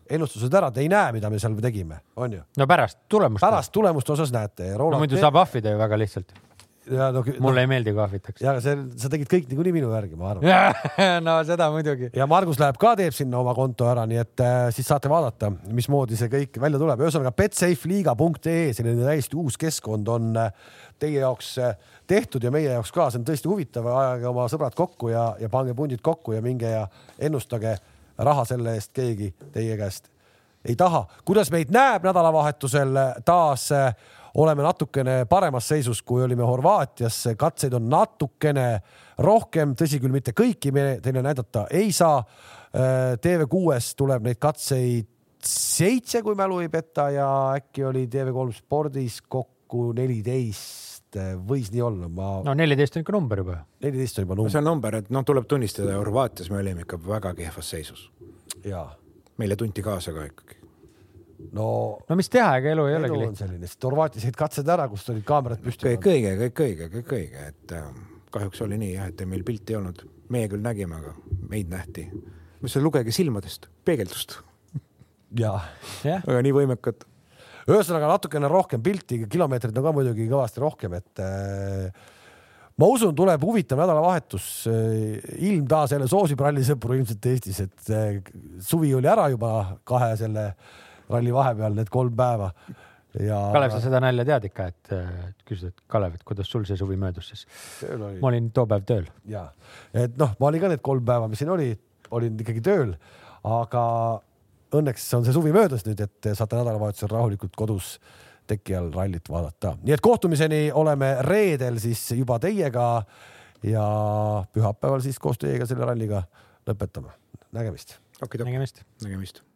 ennustused ära, te ei näe, mida me seal tegime, on ju? no pärast tulemust. pärast tulemuste osas näete. no muidu saab ahvida ju väga lihtsalt ja no, mulle no, ei meeldi kui ahvitakse. ja see, sa tegid kõik niikuinii minu järgi, ma arvan no seda muidugi. ja Margus läheb ka, teeb sinna oma konto ära, nii et äh, siis saate vaadata, mismoodi see kõik välja tuleb. ühesõnaga betsafeliiga.ee, selline täiesti uus keskkond on äh, teie jaoks äh, tehtud ja meie jaoks ka, see on tõesti huvitav, ajage oma sõbrad kokku ja, ja pange pundid kokku ja minge ja ennustage raha selle eest keegi teie käest ei taha. kuidas meid näeb nädalavahetusel taas äh, oleme natukene paremas seisus, kui olime Horvaatias, katseid on natukene rohkem, tõsi küll, mitte kõiki me teile näidata ei saa. Äh, TV6-s tuleb neid katseid seitse, kui mälu ei peta ja äkki oli TV3 spordis kokku neliteist võis nii olla, ma. no neliteist on ikka number juba. neliteist on juba number. see on number, et noh, tuleb tunnistada, Horvaatias me olime ikka väga kehvas seisus. meile tunti kaasa ka ikkagi no, no mis teha, ega elu ei olegi lihtne. selline, sest Horvaatias jäid katsed ära, kus olid kaamerad püsti. kõik õige, kõik õige, kõik õige, et äh, kahjuks oli nii jah, et meil pilti ei olnud. meie küll nägime, aga meid nähti. mis see, lugege silmadest, peegeldust. jah ja.. aga nii võimekad. ühesõnaga natukene rohkem pilti, kilomeetreid on ka muidugi kõvasti rohkem, et äh, ma usun, tuleb huvitav nädalavahetus. Äh, ilm taas jälle soosib rallisõpru ilmselt Eestis, et äh, suvi oli ära juba kahe selle ralli vahepeal need kolm päeva ja. Kalev, sa seda nalja tead ikka, et küsid, et Kalev, et kuidas sul see suvi möödus siis? ma olin too päev tööl. ja, et noh, ma olin ka need kolm päeva, mis siin oli, olin ikkagi tööl, aga õnneks on see suvi möödas nüüd, et saate nädalavahetusel rahulikult kodus teki all rallit vaadata. nii et kohtumiseni oleme reedel siis juba teiega ja pühapäeval siis koos teiega selle ralliga lõpetame. nägemist. nägemist. nägemist